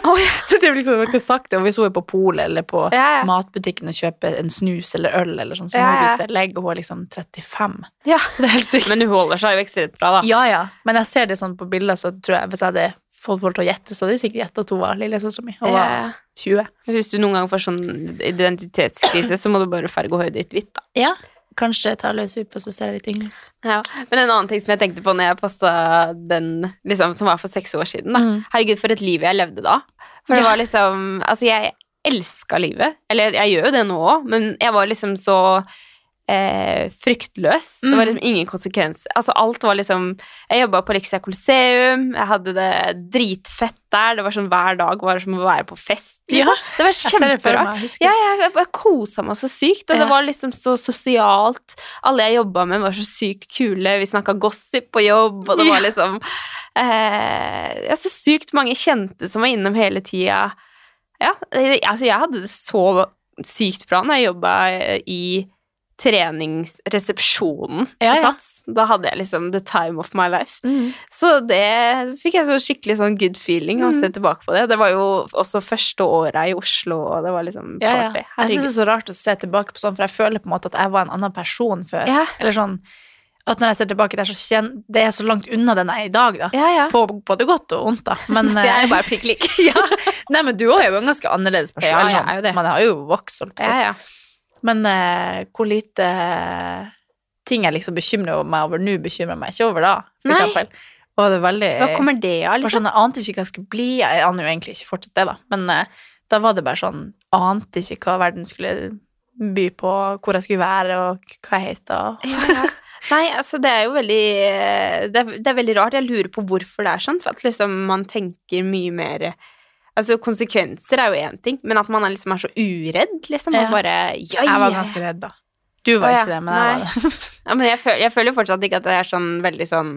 oh, ja. så det er liksom ikke sagt det. Og hvis hun er på polet eller på Ja, ja. matbutikken og kjøper en snus eller øl eller sånn, så Ja, må hun vise legg, og hun er liksom 35. ja. Så det er helt sykt. Men hun holder seg jo ekstremt bra, da. ja, ja. Men jeg ser det sånn på bilder, så tror jeg hvis jeg hadde fått folk til å gjette, så hadde de sikkert gjetta at hun var lillesøstera mi. Hun var Ja. 20. Hvis du noen gang får sånn identitetskrise, så må du bare farge høyde ditt hvitt, da. Ja. Kanskje ta løs ut på, så ser jeg litt yngre ut. Ja. Men en annen ting som jeg tenkte på når jeg posta den liksom, som var for seks år siden, da. Mm. Herregud, for et liv jeg levde da. For det var liksom Altså, jeg elska livet. Eller jeg gjør jo det nå òg, men jeg var liksom så eh, fryktløs. Det var Mm. liksom ingen konsekvenser. Altså, alt var liksom Jeg jobba på Lexia Coliseum, jeg hadde det dritfett der. Det var sånn hver dag var det som å være på fest. Liksom. Ja, det var kjemperart. jeg. Ja, jeg, jeg kosa meg så sykt, og det var liksom så sosialt. Alle jeg jobba med, var så sykt kule. Vi snakka gossip på jobb, og det var liksom eh, ja, Så sykt mange kjente som var innom hele tida. Ja, altså jeg hadde det så sykt bra når jeg jobba i treningsresepsjonen Ja, ja. Sats. Da hadde jeg liksom the time of my life. Mm. Så det fikk jeg så skikkelig sånn good feeling av å se tilbake på det. Det var jo også første året i Oslo, og det var liksom Ja, ja. Jeg syns det er så rart å se tilbake på sånn, for jeg føler på en måte at jeg var en annen person før. Ja. Eller sånn at når jeg ser tilbake, det er så, kjen det er så langt unna den jeg er i dag, da. Ja, ja. På både godt og vondt, da. Men, så jeg er eh, bare prikk lik. ja. Nei, men du er jo en ganske annerledes person. Ja, jeg sånn. er jo det. Man har jo vokst, holdt på å si. Men eh, hvor lite ting jeg liksom bekymrer meg over nå, bekymrer meg ikke over da, for Nei. eksempel. Og det er veldig Hva kommer det av, liksom? sånn, Jeg ante ikke hva jeg skulle bli. Jeg aner jo egentlig ikke fortsatt det, da. Men eh, da var det bare sånn Ante ikke hva verden skulle by på, hvor jeg skulle være, og hva jeg het. Og... Ja, ja. Nei, altså det er jo veldig det er, det er veldig rart. Jeg lurer på hvorfor det er sånn. For at liksom man tenker mye mer Altså konsekvenser er jo én ting, men at man er liksom er så uredd, liksom. Ja. Bare ja, Jeg var ganske redd, da. Du var Å, ikke det, men jeg var det. Ja, men jeg føler, jeg føler fortsatt ikke at det er sånn veldig sånn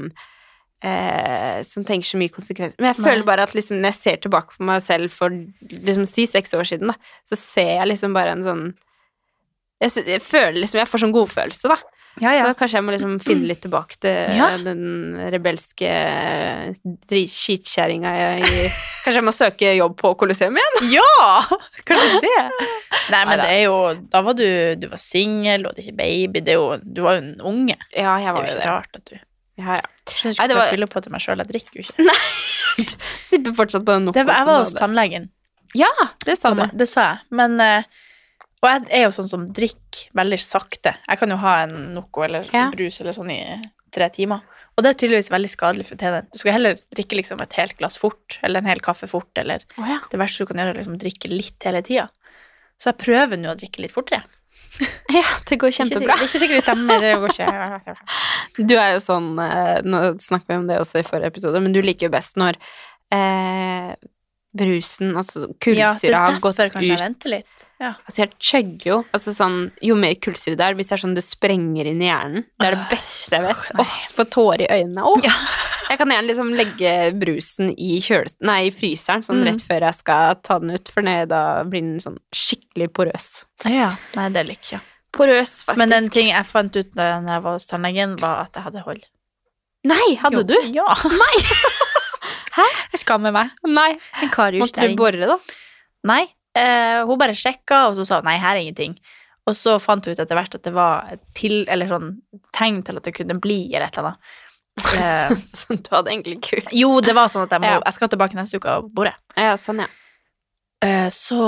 eh, Som tenker så mye konsekvenser. Men jeg Nei. føler bare at liksom, når jeg ser tilbake på meg selv for liksom si seks år siden, da, så ser jeg liksom bare en sånn jeg, jeg føler liksom Jeg får sånn godfølelse, da. Ja, Så kanskje jeg må liksom finne litt tilbake til Ja. den rebelske skitkjerringa i Kanskje jeg må søke jobb på Colosseum igjen? Ja! Kanskje det. Nei, men Neida. det er jo Da var du Du var singel, du hadde ikke baby. Det er jo, du var jo en unge. Ja, jeg Det er var jo jo ikke det. rart at du Ja, ja. Skjønner ikke det hvorfor var- jeg fyller på til meg sjøl. Jeg drikker jo ikke. Nei! Sipper fortsatt på den Det var, jeg var hos tannlegen. Ja, det sa du. Det sa jeg. Men eh, Og jeg er jo sånn som drikker veldig sakte. Jeg kan jo ha en Noco eller Ja. brus eller sånn i tre timer. Og det er tydeligvis veldig skadelig for tennene. Du skal heller drikke liksom et helt glass fort, eller en hel kaffe fort, eller oh, ja. det verste du kan gjøre, er liksom drikke litt hele tida. Så jeg prøver nå å drikke litt fortere. ja, det går kjempebra. Er ikke sikkert det stemmer, det går ikke. Du er jo sånn eh, Nå snakket vi om det også i forrige episode, men du liker jo best når eh, brusen, altså Ja, det kullsyra, Ja, har gått derfor kanskje jeg venter litt. Ja. Altså, jeg chugger jo. Altså sånn, jo mer kullsyre det er, hvis det er sånn det sprenger inn i hjernen Det er det beste jeg vet. åh, oh, Åh, få tårer i øynene. Åh. Ja. Jeg kan gjerne liksom legge brusen i, kjøles nei, i fryseren sånn Mm. rett før jeg skal ta den ut, for det, da blir den sånn skikkelig porøs. ja. Nei, det liker jeg. Porøs, faktisk. Men den ting jeg fant ut da jeg var hos tannlegen, var at jeg hadde hold. Nei, hadde Jo. du? Ja. Nei. Hæ? Jeg skammer meg. Nei. En Måtte du bore, da? Nei. Uh, hun bare sjekka, og så sa hun nei, her er ingenting. Og så fant hun ut etter hvert at det var til, eller sånn tegn til at det kunne bli, eller et eller annet. Uh, Sånn, du hadde egentlig ikke jo, det var sånn at jeg må Ja. Jeg skal tilbake neste uke og bore. Ja, sånn, ja. Uh, så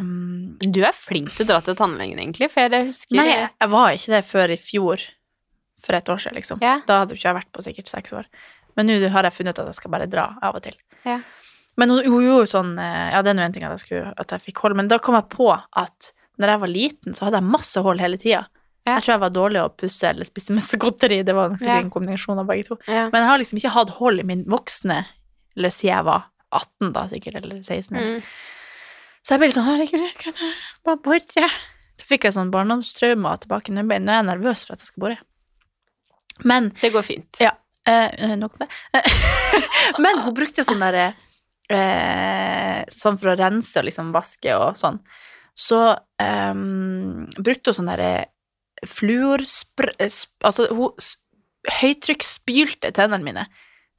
um, Du er flink til å dra til tannlegen, egentlig, for jeg husker Nei, jeg, var ikke det før i fjor. For et år siden, liksom. Ja. Da hadde jo ikke vært på sikkert seks år. Men nå har jeg funnet ut at jeg skal bare dra av og til. Ja. Men hun gjorde jo sånn eh, Ja, det er nå en ting at jeg, skulle, at jeg fikk hold, men da kom jeg på at når jeg var liten, så hadde jeg masse hold hele tida. Ja. Jeg tror jeg var dårlig å pusse eller spise masse godteri. Det var nok sikkert Ja. en kombinasjon av begge to. Ja. Men jeg har liksom ikke hatt hold i min voksne Eller siden jeg var 18, da, sikkert, eller 16. Eller. Mm. Så jeg ble litt sånn Herregud, jeg kan bare bore. Så fikk jeg sånn barndomstraumer tilbake. Nå er jeg nervøs for at jeg skal bore. Men Det går fint. Ja. Eh, nok om det. Men hun brukte sånn derre eh, Sånn for å rense og liksom vaske og sånn. Så eh, brukte hun sånn derre fluorspr... eh, Altså, hun høytrykksspylte tennene mine.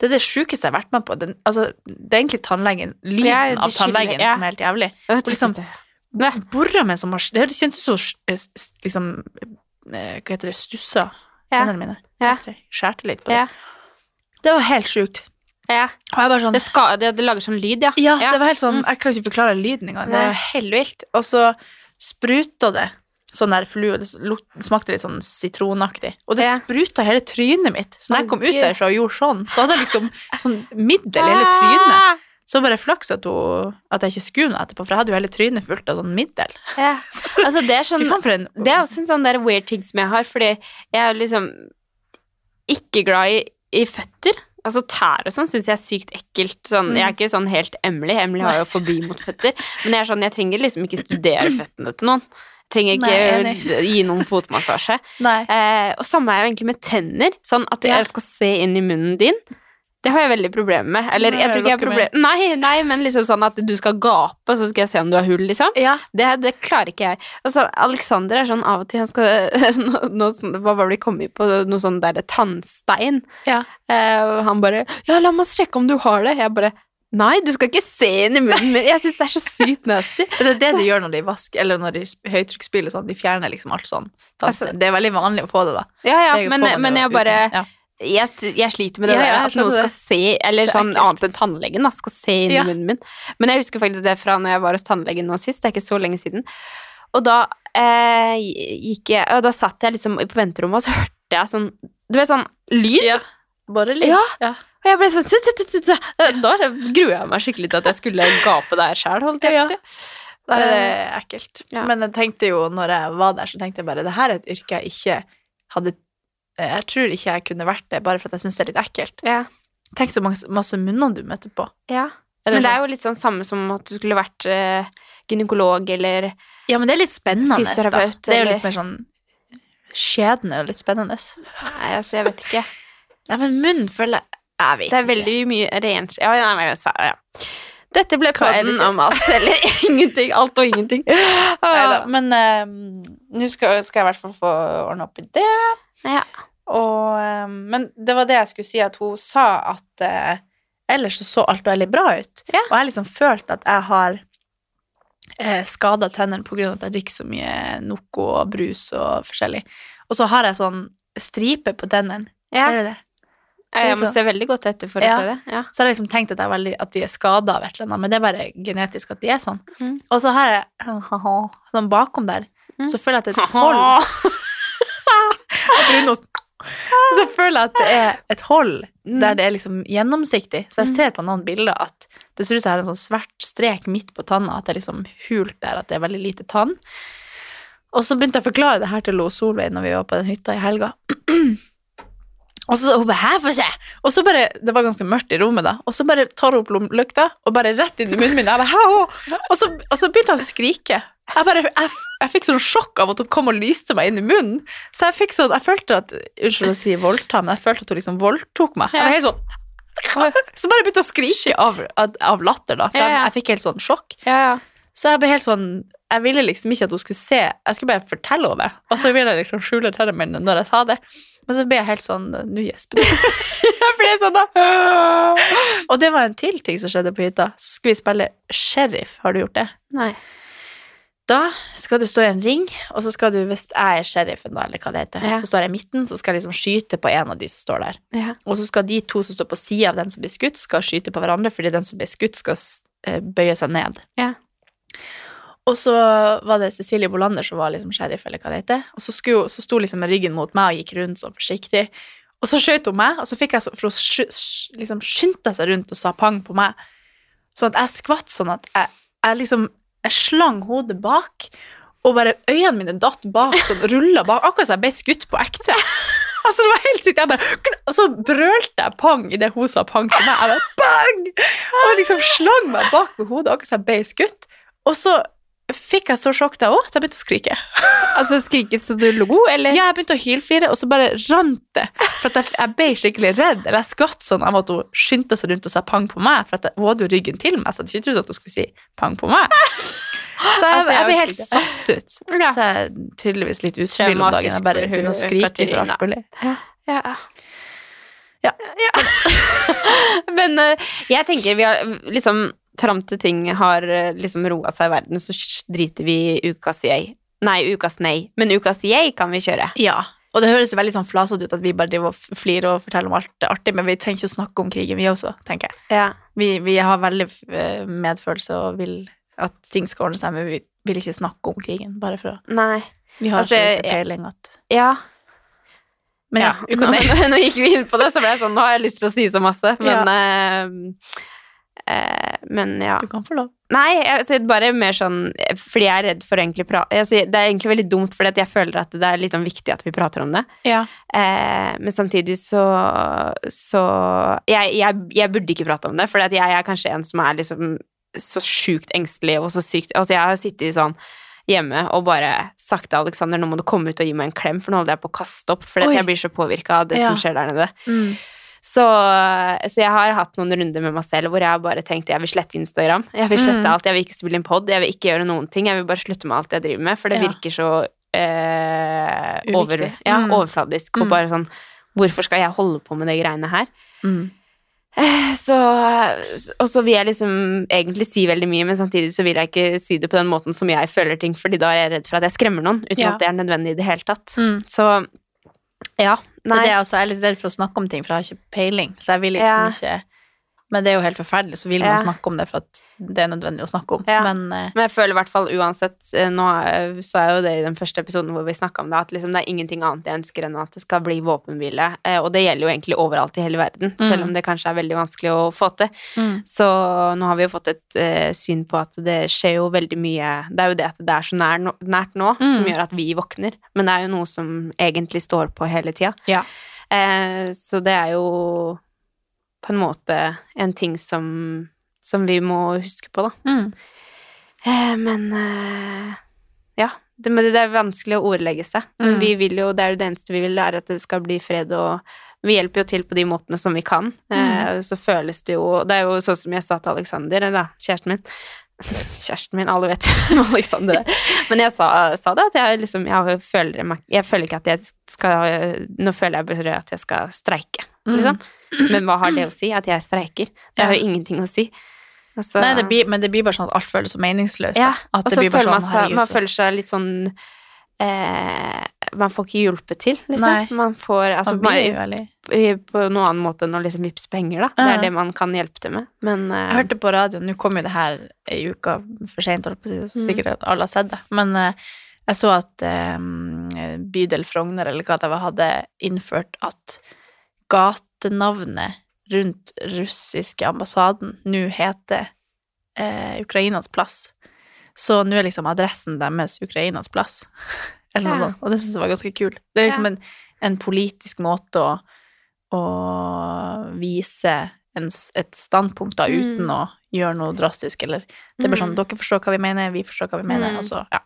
Det er det sjukeste jeg har vært med på. Den, altså, det er egentlig tannlegen, lyden de av tannlegen ja. som er helt jævlig. Jeg liksom- Bora med som har Det kjentes så s- s- liksom eh, Hva heter det? Stussa Ja. tennene mine. Ja. Skjærte litt på det. Ja. Det var helt sjukt. Ja. Sånn Det, skal, det, det lager sånn lyd, ja. Ja, det var helt sånn Mm. Jeg klarer ikke forklare lyden engang. Det er helt vilt. Og så spruta det sånn der flue, Det smakte litt sånn sitronaktig. Og det Ja. spruta hele trynet mitt. Så når jeg kom ut derfra og gjorde sånn, så hadde jeg liksom sånn middel i hele trynet. Ah! Så bare flaks at, hun, at jeg ikke skulle noe etterpå, for jeg hadde jo hele trynet fullt av sånn middel. Ja. Altså, det er sånn en Det er også en sånn der weird ting som jeg har, fordi jeg er liksom ikke glad i, i føtter. Altså tær og sånn syns jeg er sykt ekkelt. Sånn, Mm. Jeg er ikke sånn helt Emily. Emily har jo forbi mot føtter. Men jeg sånn, jeg trenger liksom ikke studere føttene til noen. Jeg trenger ikke Nei, gi noen fotmassasje. Eh, og samme er jo egentlig med tenner. Sånn at jeg skal se inn i munnen din. Det har jeg veldig problemer med. Eller jeg tror ikke jeg har problem Nei, nei, men liksom sånn at du skal gape, så skal jeg se om du har hull, liksom. Ja. Det, det klarer ikke jeg. Altså, Alexander er sånn av og til Han skal nå, nå, Hva var det vi kom på? Noe sånn der tannstein. Ja. Eh, han bare 'Ja, la meg sjekke om du har det.' Jeg bare Nei, du skal ikke se inn i munnen min. Jeg syns det er så sykt nasty. Det er det de gjør når de vasker, eller når de høytrykksspyler sånn. De fjerner liksom alt sånn. Altså- det er veldig vanlig å få det, da. Ja, ja, men, men jeg bare ja. Jeg, jeg sliter med det Ja, der at noen skal se Eller er sånn ekkelt. annet enn tannlegen, da, skal se inn Ja. i munnen min. Men jeg husker faktisk det fra når jeg var hos tannlegen nå sist, det er ikke så lenge siden. Og da eh, gikk jeg Og da satt jeg liksom på venterommet, og så hørte jeg sånn Du vet sånn lyd? Ja. Bare lyd. Ja. ja. Og jeg ble sånn t -t -t. Da gruer jeg meg skikkelig til at jeg skulle gape der sjøl, holdt jeg på å si. Det er ekkelt. Ja. Men jeg tenkte jo, når jeg var der, så tenkte jeg bare det her er et yrke jeg ikke hadde Jeg tror ikke jeg kunne vært det, bare for at jeg syns det er litt ekkelt. Ja. Tenk så masse, masse munner du møter på. ja. Eller Men det sånn- er jo litt sånn samme som at du skulle vært eh, gynekolog eller Ja, men det er litt spennende, da. Det er jo litt mer sånn Skjeden er jo litt spennende. Nei, altså, jeg vet ikke. Nei, men munn føler jeg Jeg vet Det er ikke. veldig mye rens... Ja, nei, men jeg sa ja. Dette ble podden om alt eller ingenting. Alt og ingenting. Neida, da, Men eh, nå skal, skal jeg i hvert fall få ordna opp i det. Ja. Og, eh, men det var det jeg skulle si, at hun sa at eh, ellers så så alt veldig bra ut. Ja. Og jeg liksom følte at jeg har eh, skada tennene av at jeg drikker så mye Noco og brus og forskjellig. Og så har jeg sånn stripe på tennene. Ja. Ser du det? Jeg må Liksom. se veldig godt etter for Ja. å se det. Ja. Så har jeg liksom tenkt at, veldig, at de er skada av et eller annet, men det er bare genetisk at de er sånn. Mm. Og så har jeg sånn bakom der, mm. så føler jeg at det er et hold. Brunost. Så føler jeg at det er et hold der det er liksom gjennomsiktig. Så jeg Mm. ser på noen bilder at det ser ut som jeg har en sånn svart strek midt på tanna, at det er liksom hult der, at det er veldig lite tann. Og så begynte jeg å forklare det her til Lo Solveig når vi var på den hytta i helga. Og så hun bare 'hæ, få se'. Og så bare, Det var ganske mørkt i rommet, da. Og så bare tar hun opp lommelykta og bare rett inn i munnen min. Jeg bare, og, så, og så begynte jeg å skrike. Jeg, bare, jeg, jeg fikk sånn sjokk av at hun kom og lyste meg inn i munnen. Så jeg fikk sånn, jeg følte at Unnskyld å si voldta, men jeg følte at hun liksom voldtok meg. Jeg var helt sånn Så bare begynte jeg å skrike av, av, av latter, da. For jeg, jeg fikk helt sånn sjokk. Så jeg ble helt sånn Jeg ville liksom ikke at hun skulle se Jeg skulle bare fortelle henne det. Og så ville jeg liksom skjule tennene mine når jeg sa det. Men så ble jeg helt sånn Nå gjesper du. jeg ble sånn da. Og det var en til ting som skjedde på hytta. Så skulle vi spille sheriff. Har du gjort det? Nei. Da skal du stå i en ring, og så skal du, hvis jeg er sheriffen, da, eller hva det heter, Ja. så står jeg i midten, så skal jeg liksom skyte på en av de som står der. Ja. Og så skal de to som står på sida av den som blir skutt, skal skyte på hverandre, fordi den som blir skutt, skal eh, bøye seg ned. Ja. Og så var det Cecilie Bolander som var liksom sheriff, eller hva det heter. Og så, skulle, så sto liksom med ryggen mot meg og gikk rundt sånn forsiktig. Og så skjøt hun meg, og så fikk jeg så, for hun liksom skyndte seg rundt og sa pang på meg. Sånn at jeg skvatt sånn at jeg, jeg liksom Jeg slang hodet bak, og bare øynene mine datt bak, sånn rulla bak, akkurat som jeg ble skutt på ekte. Altså, det var helt sykt. Jeg bare, og så brølte jeg pang idet hun sa pang til meg. Jeg bare bang! Og liksom slang meg bak med hodet, akkurat som jeg ble skutt. Og så fikk jeg så sjokk da òg at jeg begynte å skrike. Altså skrike så du lo, eller? Ja, jeg begynte å hylflire, og så bare rant det. For at jeg, jeg ble skikkelig redd. Eller jeg skvatt sånn av at hun skyndte seg rundt og sa pang på meg. For at jeg, hun hadde jo ryggen til meg, så jeg hadde ikke trodd at hun skulle si pang på meg. Så jeg, Altså, jeg ble helt satt ut. Ja. Så jeg er tydeligvis litt ustabil om dagen. Jeg bare begynner å skrike for alt mulig. Ja. Ja. Ja. Men uh, jeg tenker vi har liksom Fram til ting har eh, liksom roa seg i verden, så driter vi i ukas yay. Nei, ukas nei. Men ukas yay kan vi kjøre. ja. Og det høres jo veldig sånn flasete ut at vi bare driver og flirer og forteller om alt det artige, men vi trenger ikke å snakke om krigen, vi også, tenker jeg. Ja. Vi, vi har veldig eh, medfølelse og vil at ting skal ordne seg, men vi vil ikke snakke om krigen, bare for å Nei. Vi har Altså, så lite peiling at Ja. Men ja, nå, ukas nei. nå gikk vi inn på det, så ble jeg sånn Nå har jeg lyst til å si så masse, men ja. eh, Men ja. Du kan få lov. Nei, altså, bare mer sånn Fordi jeg er redd for å egentlig prate altså, Det er egentlig veldig dumt, fordi jeg føler at det er litt sånn viktig at vi prater om det. Ja. Eh, men samtidig så, så jeg, jeg, jeg burde ikke prate om det, for jeg er kanskje en som er liksom så sjukt engstelig og så sykt Altså, jeg har sittet sånn hjemme og bare sagt til Alexander nå må du komme ut og gi meg en klem, for nå holder jeg på å kaste opp, fordi jeg blir så påvirka av det Ja. som skjer der nede. Mm. Så, så jeg har hatt noen runder med meg selv hvor jeg har bare tenkt jeg vil slette Instagram. Jeg vil slette Mm. alt. Jeg vil ikke spille inn pod. Jeg vil ikke gjøre noen ting. Jeg vil bare slutte med alt jeg driver med, for det Ja. virker så eh, over, ja, Mm. overfladisk. Og Mm. bare sånn Hvorfor skal jeg holde på med de greiene her? Mm. Eh, Så, og så vil jeg liksom egentlig si veldig mye, men samtidig så vil jeg ikke si det på den måten som jeg føler ting, fordi da er jeg redd for at jeg skremmer noen, uten Ja. at det er nødvendig i det hele tatt. Mm. Så ja. Det er Nei. det jeg også jeg er litt redd for å snakke om ting, for jeg har ikke peiling. Så jeg vil liksom Ja. ikke Men det er jo helt forferdelig, så vil man snakke om det for at det er nødvendig å snakke om. Ja. Men uh, Men jeg føler i hvert fall uansett eh, Nå eh, sa jeg jo det i den første episoden hvor vi snakka om det, at liksom det er ingenting annet jeg ønsker enn at det skal bli våpenhvile. Og det gjelder jo egentlig overalt i hele verden, Mm. selv om det kanskje er veldig vanskelig å få til. mm. Så nå har vi jo fått et uh, syn på at det skjer jo veldig mye Det er jo det at det er så nær, nært nå, Mm. som gjør at vi våkner. Men det er jo noe som egentlig står på hele tida. Ja. Eh, så det er jo på en måte en ting som, som vi må huske på, da. Mm. Eh, men eh, ja. Det, det er vanskelig å ordlegge seg. Men Mm. vi vil jo, det er jo det eneste vi vil, er at det skal bli fred, og vi hjelper jo til på de måtene som vi kan. Eh, så føles det jo Det er jo sånn som jeg sa til Alexander, eller kjæresten min, kjæresten min, alle vet jo Alexander er. Men jeg sa, sa det, at jeg liksom jeg føler, jeg føler ikke at jeg skal Nå føler jeg bare at jeg skal streike, liksom. Men hva har det å si? At jeg streiker? Det har jo ingenting å si. Altså, Nei, det blir, men det blir bare sånn at alt føles så meningsløst. ja. Og så føler man sånn, seg, man føler seg litt sånn eh, Man får ikke hjulpet til, liksom. Nei. Man får altså, Man man, på noen annen måte enn å liksom vippse penger, da. Det er det man kan hjelpe til med. Men eh, Jeg hørte på radioen, nå kom jo det her ei uke for si, så Mm. sikkert at alle har sett det, men eh, jeg så at eh, bydel Frogner, eller hva det var, hadde innført at gatenavnet rundt russiske ambassaden nå heter eh, Ukrainas plass. Så nå er liksom adressen deres Ukrainas plass, eller noe Ja. sånt, og det synes jeg var ganske kult. Det er liksom Ja. en, en politisk måte å, å vise en, et standpunkt da, Mm. uten å gjøre noe drastisk, eller det er bare sånn, Mm. dere forstår hva vi mener, vi forstår hva vi mener, Mm. og så, ja.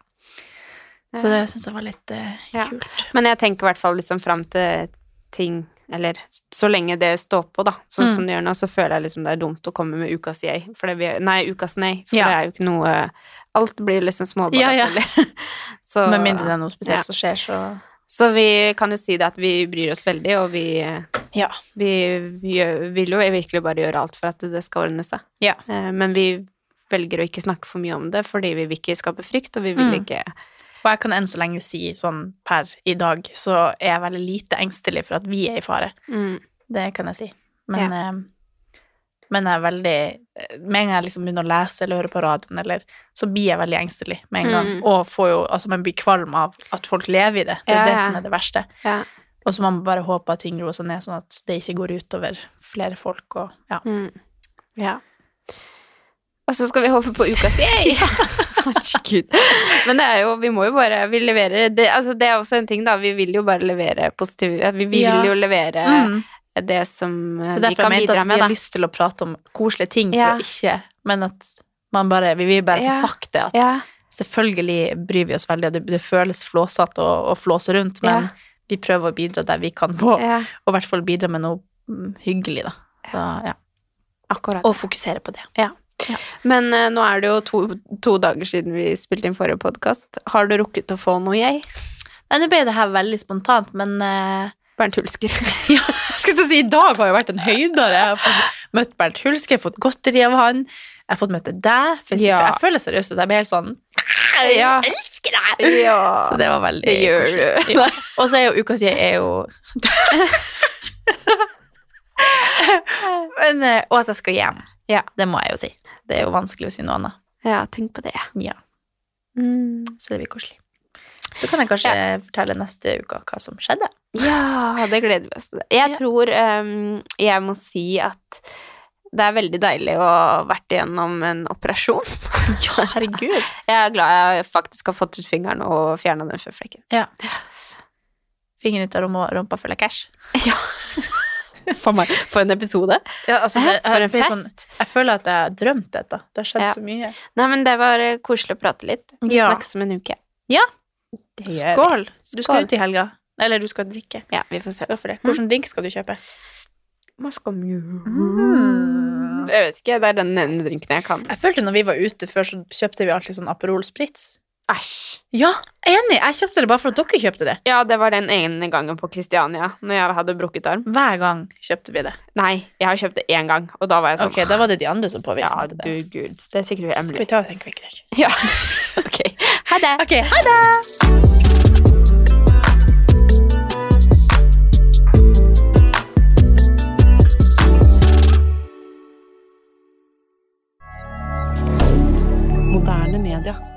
Så det synes jeg var litt eh, Ja. kult. Men jeg tenker i hvert fall liksom fram til ting Eller så lenge det står på, da, sånn Mm. som det gjør nå, så føler jeg liksom det er dumt å komme med ukas jeg. For det nei, ukas nei. For Ja. det er jo ikke noe Alt blir liksom ja. Så- Med mindre det er noe spesielt som skjer, så Så vi kan jo si det at vi bryr oss veldig, og vi, ja. vi, vi gjør, vil jo virkelig bare gjøre alt for at det skal ordne seg. Ja. Eh, Men vi velger å ikke snakke for mye om det, fordi vi vil ikke skape frykt, og vi vil Mm. ikke Og jeg kan enn så lenge si sånn per i dag, så er jeg veldig lite engstelig for at vi er i fare. mm. Det kan jeg si. Men, eh, men jeg er veldig Med en gang jeg liksom begynner å lese eller høre på radioen, eller, så blir jeg veldig engstelig med en gang. Mm. Og får jo Altså, man blir kvalm av at folk lever i det. Det er Ja, det som er det verste. Ja. Og så må man bare håpe at ting roer seg ned, sånn at det ikke går utover flere folk og ja. Mm. Ja. Og så skal vi håpe på ukas yay! Herregud. Men det er jo Vi må jo bare Vi leverer det, altså det er også en ting, da. Vi vil jo bare levere positive Vi, vi Ja. vil jo levere Mm. det som eh, Det er vi derfor kan jeg mente at vi har da. lyst til å prate om koselige ting, for Ja. å ikke Men at man bare Vi vil bare få Ja. sagt det, at Ja. selvfølgelig bryr vi oss veldig, og det, det føles flåsete å, å flåse rundt, men Ja. vi prøver å bidra der vi kan på, ja. og i hvert fall bidra med noe mm, hyggelig, da. Så, ja. Akkurat. Og fokusere på det. Men uh, nå er det jo to, to dager siden vi spilte inn forrige podkast. Har du rukket å få noe, jeg? Nei, nå ble det her veldig spontant, men uh, Bernt Hulsker. ja, skal jeg si, i dag har jo vært en høydere. Jeg har fått møtt Bernt Hulsker, jeg har fått godteri av han. Jeg har fått møte deg. Ja. Jeg føler seriøst at jeg blir helt sånn Ja. Jeg elsker deg! ja. Så det var veldig det gjør du. Og så er jo uka si er jo Men, eh, Og at jeg skal hjem. Ja. Det må jeg jo si. Det er jo vanskelig å si noe annet. Ja, tenk på det. Ja, Mm. Så det blir koselig. Så kan jeg kanskje fortelle neste uke hva som skjedde. Ja, det gleder vi oss til. Jeg Ja. tror um, jeg må si at det er veldig deilig å ha vært igjennom en operasjon. Ja, herregud. Jeg er glad jeg faktisk har fått ut fingeren og fjerna den føflekken. Ja. Fingeren ut av rumpa, rumpa full av cash. Ja. For, meg. For en episode. Ja, altså, det, For en fest. sånn, jeg føler at jeg har drømt dette. Det har skjedd Ja. så mye. Nei, men det var eh, koselig å prate litt. Vi Ja. snakkes om en uke. Ja. Skål! Du skal Skål. ut i helga. Eller du skal drikke. Ja, vi får se. Hvorfor det? Hvilken drink skal du kjøpe? Mascomjø. Mm. Jeg vet ikke, det er den ene drinken jeg kan. Jeg følte når vi var ute før, så kjøpte vi alltid sånn Aperol Spritz. Æsj. Ja, enig! Jeg kjøpte det bare for at dere kjøpte det. Ja, det var den ene gangen på Kristiania, når jeg hadde brukket arm. Hver gang kjøpte vi det. Nei, jeg har kjøpt det én gang, og da var jeg sånn Ok, da var det de andre som påvirket Ja, det. Ja, du gud. Det er sikkert Skal vi ta oss en Kvikk Lunsj? Ja. ok. Ha det. Ok, ha det! Moderne media.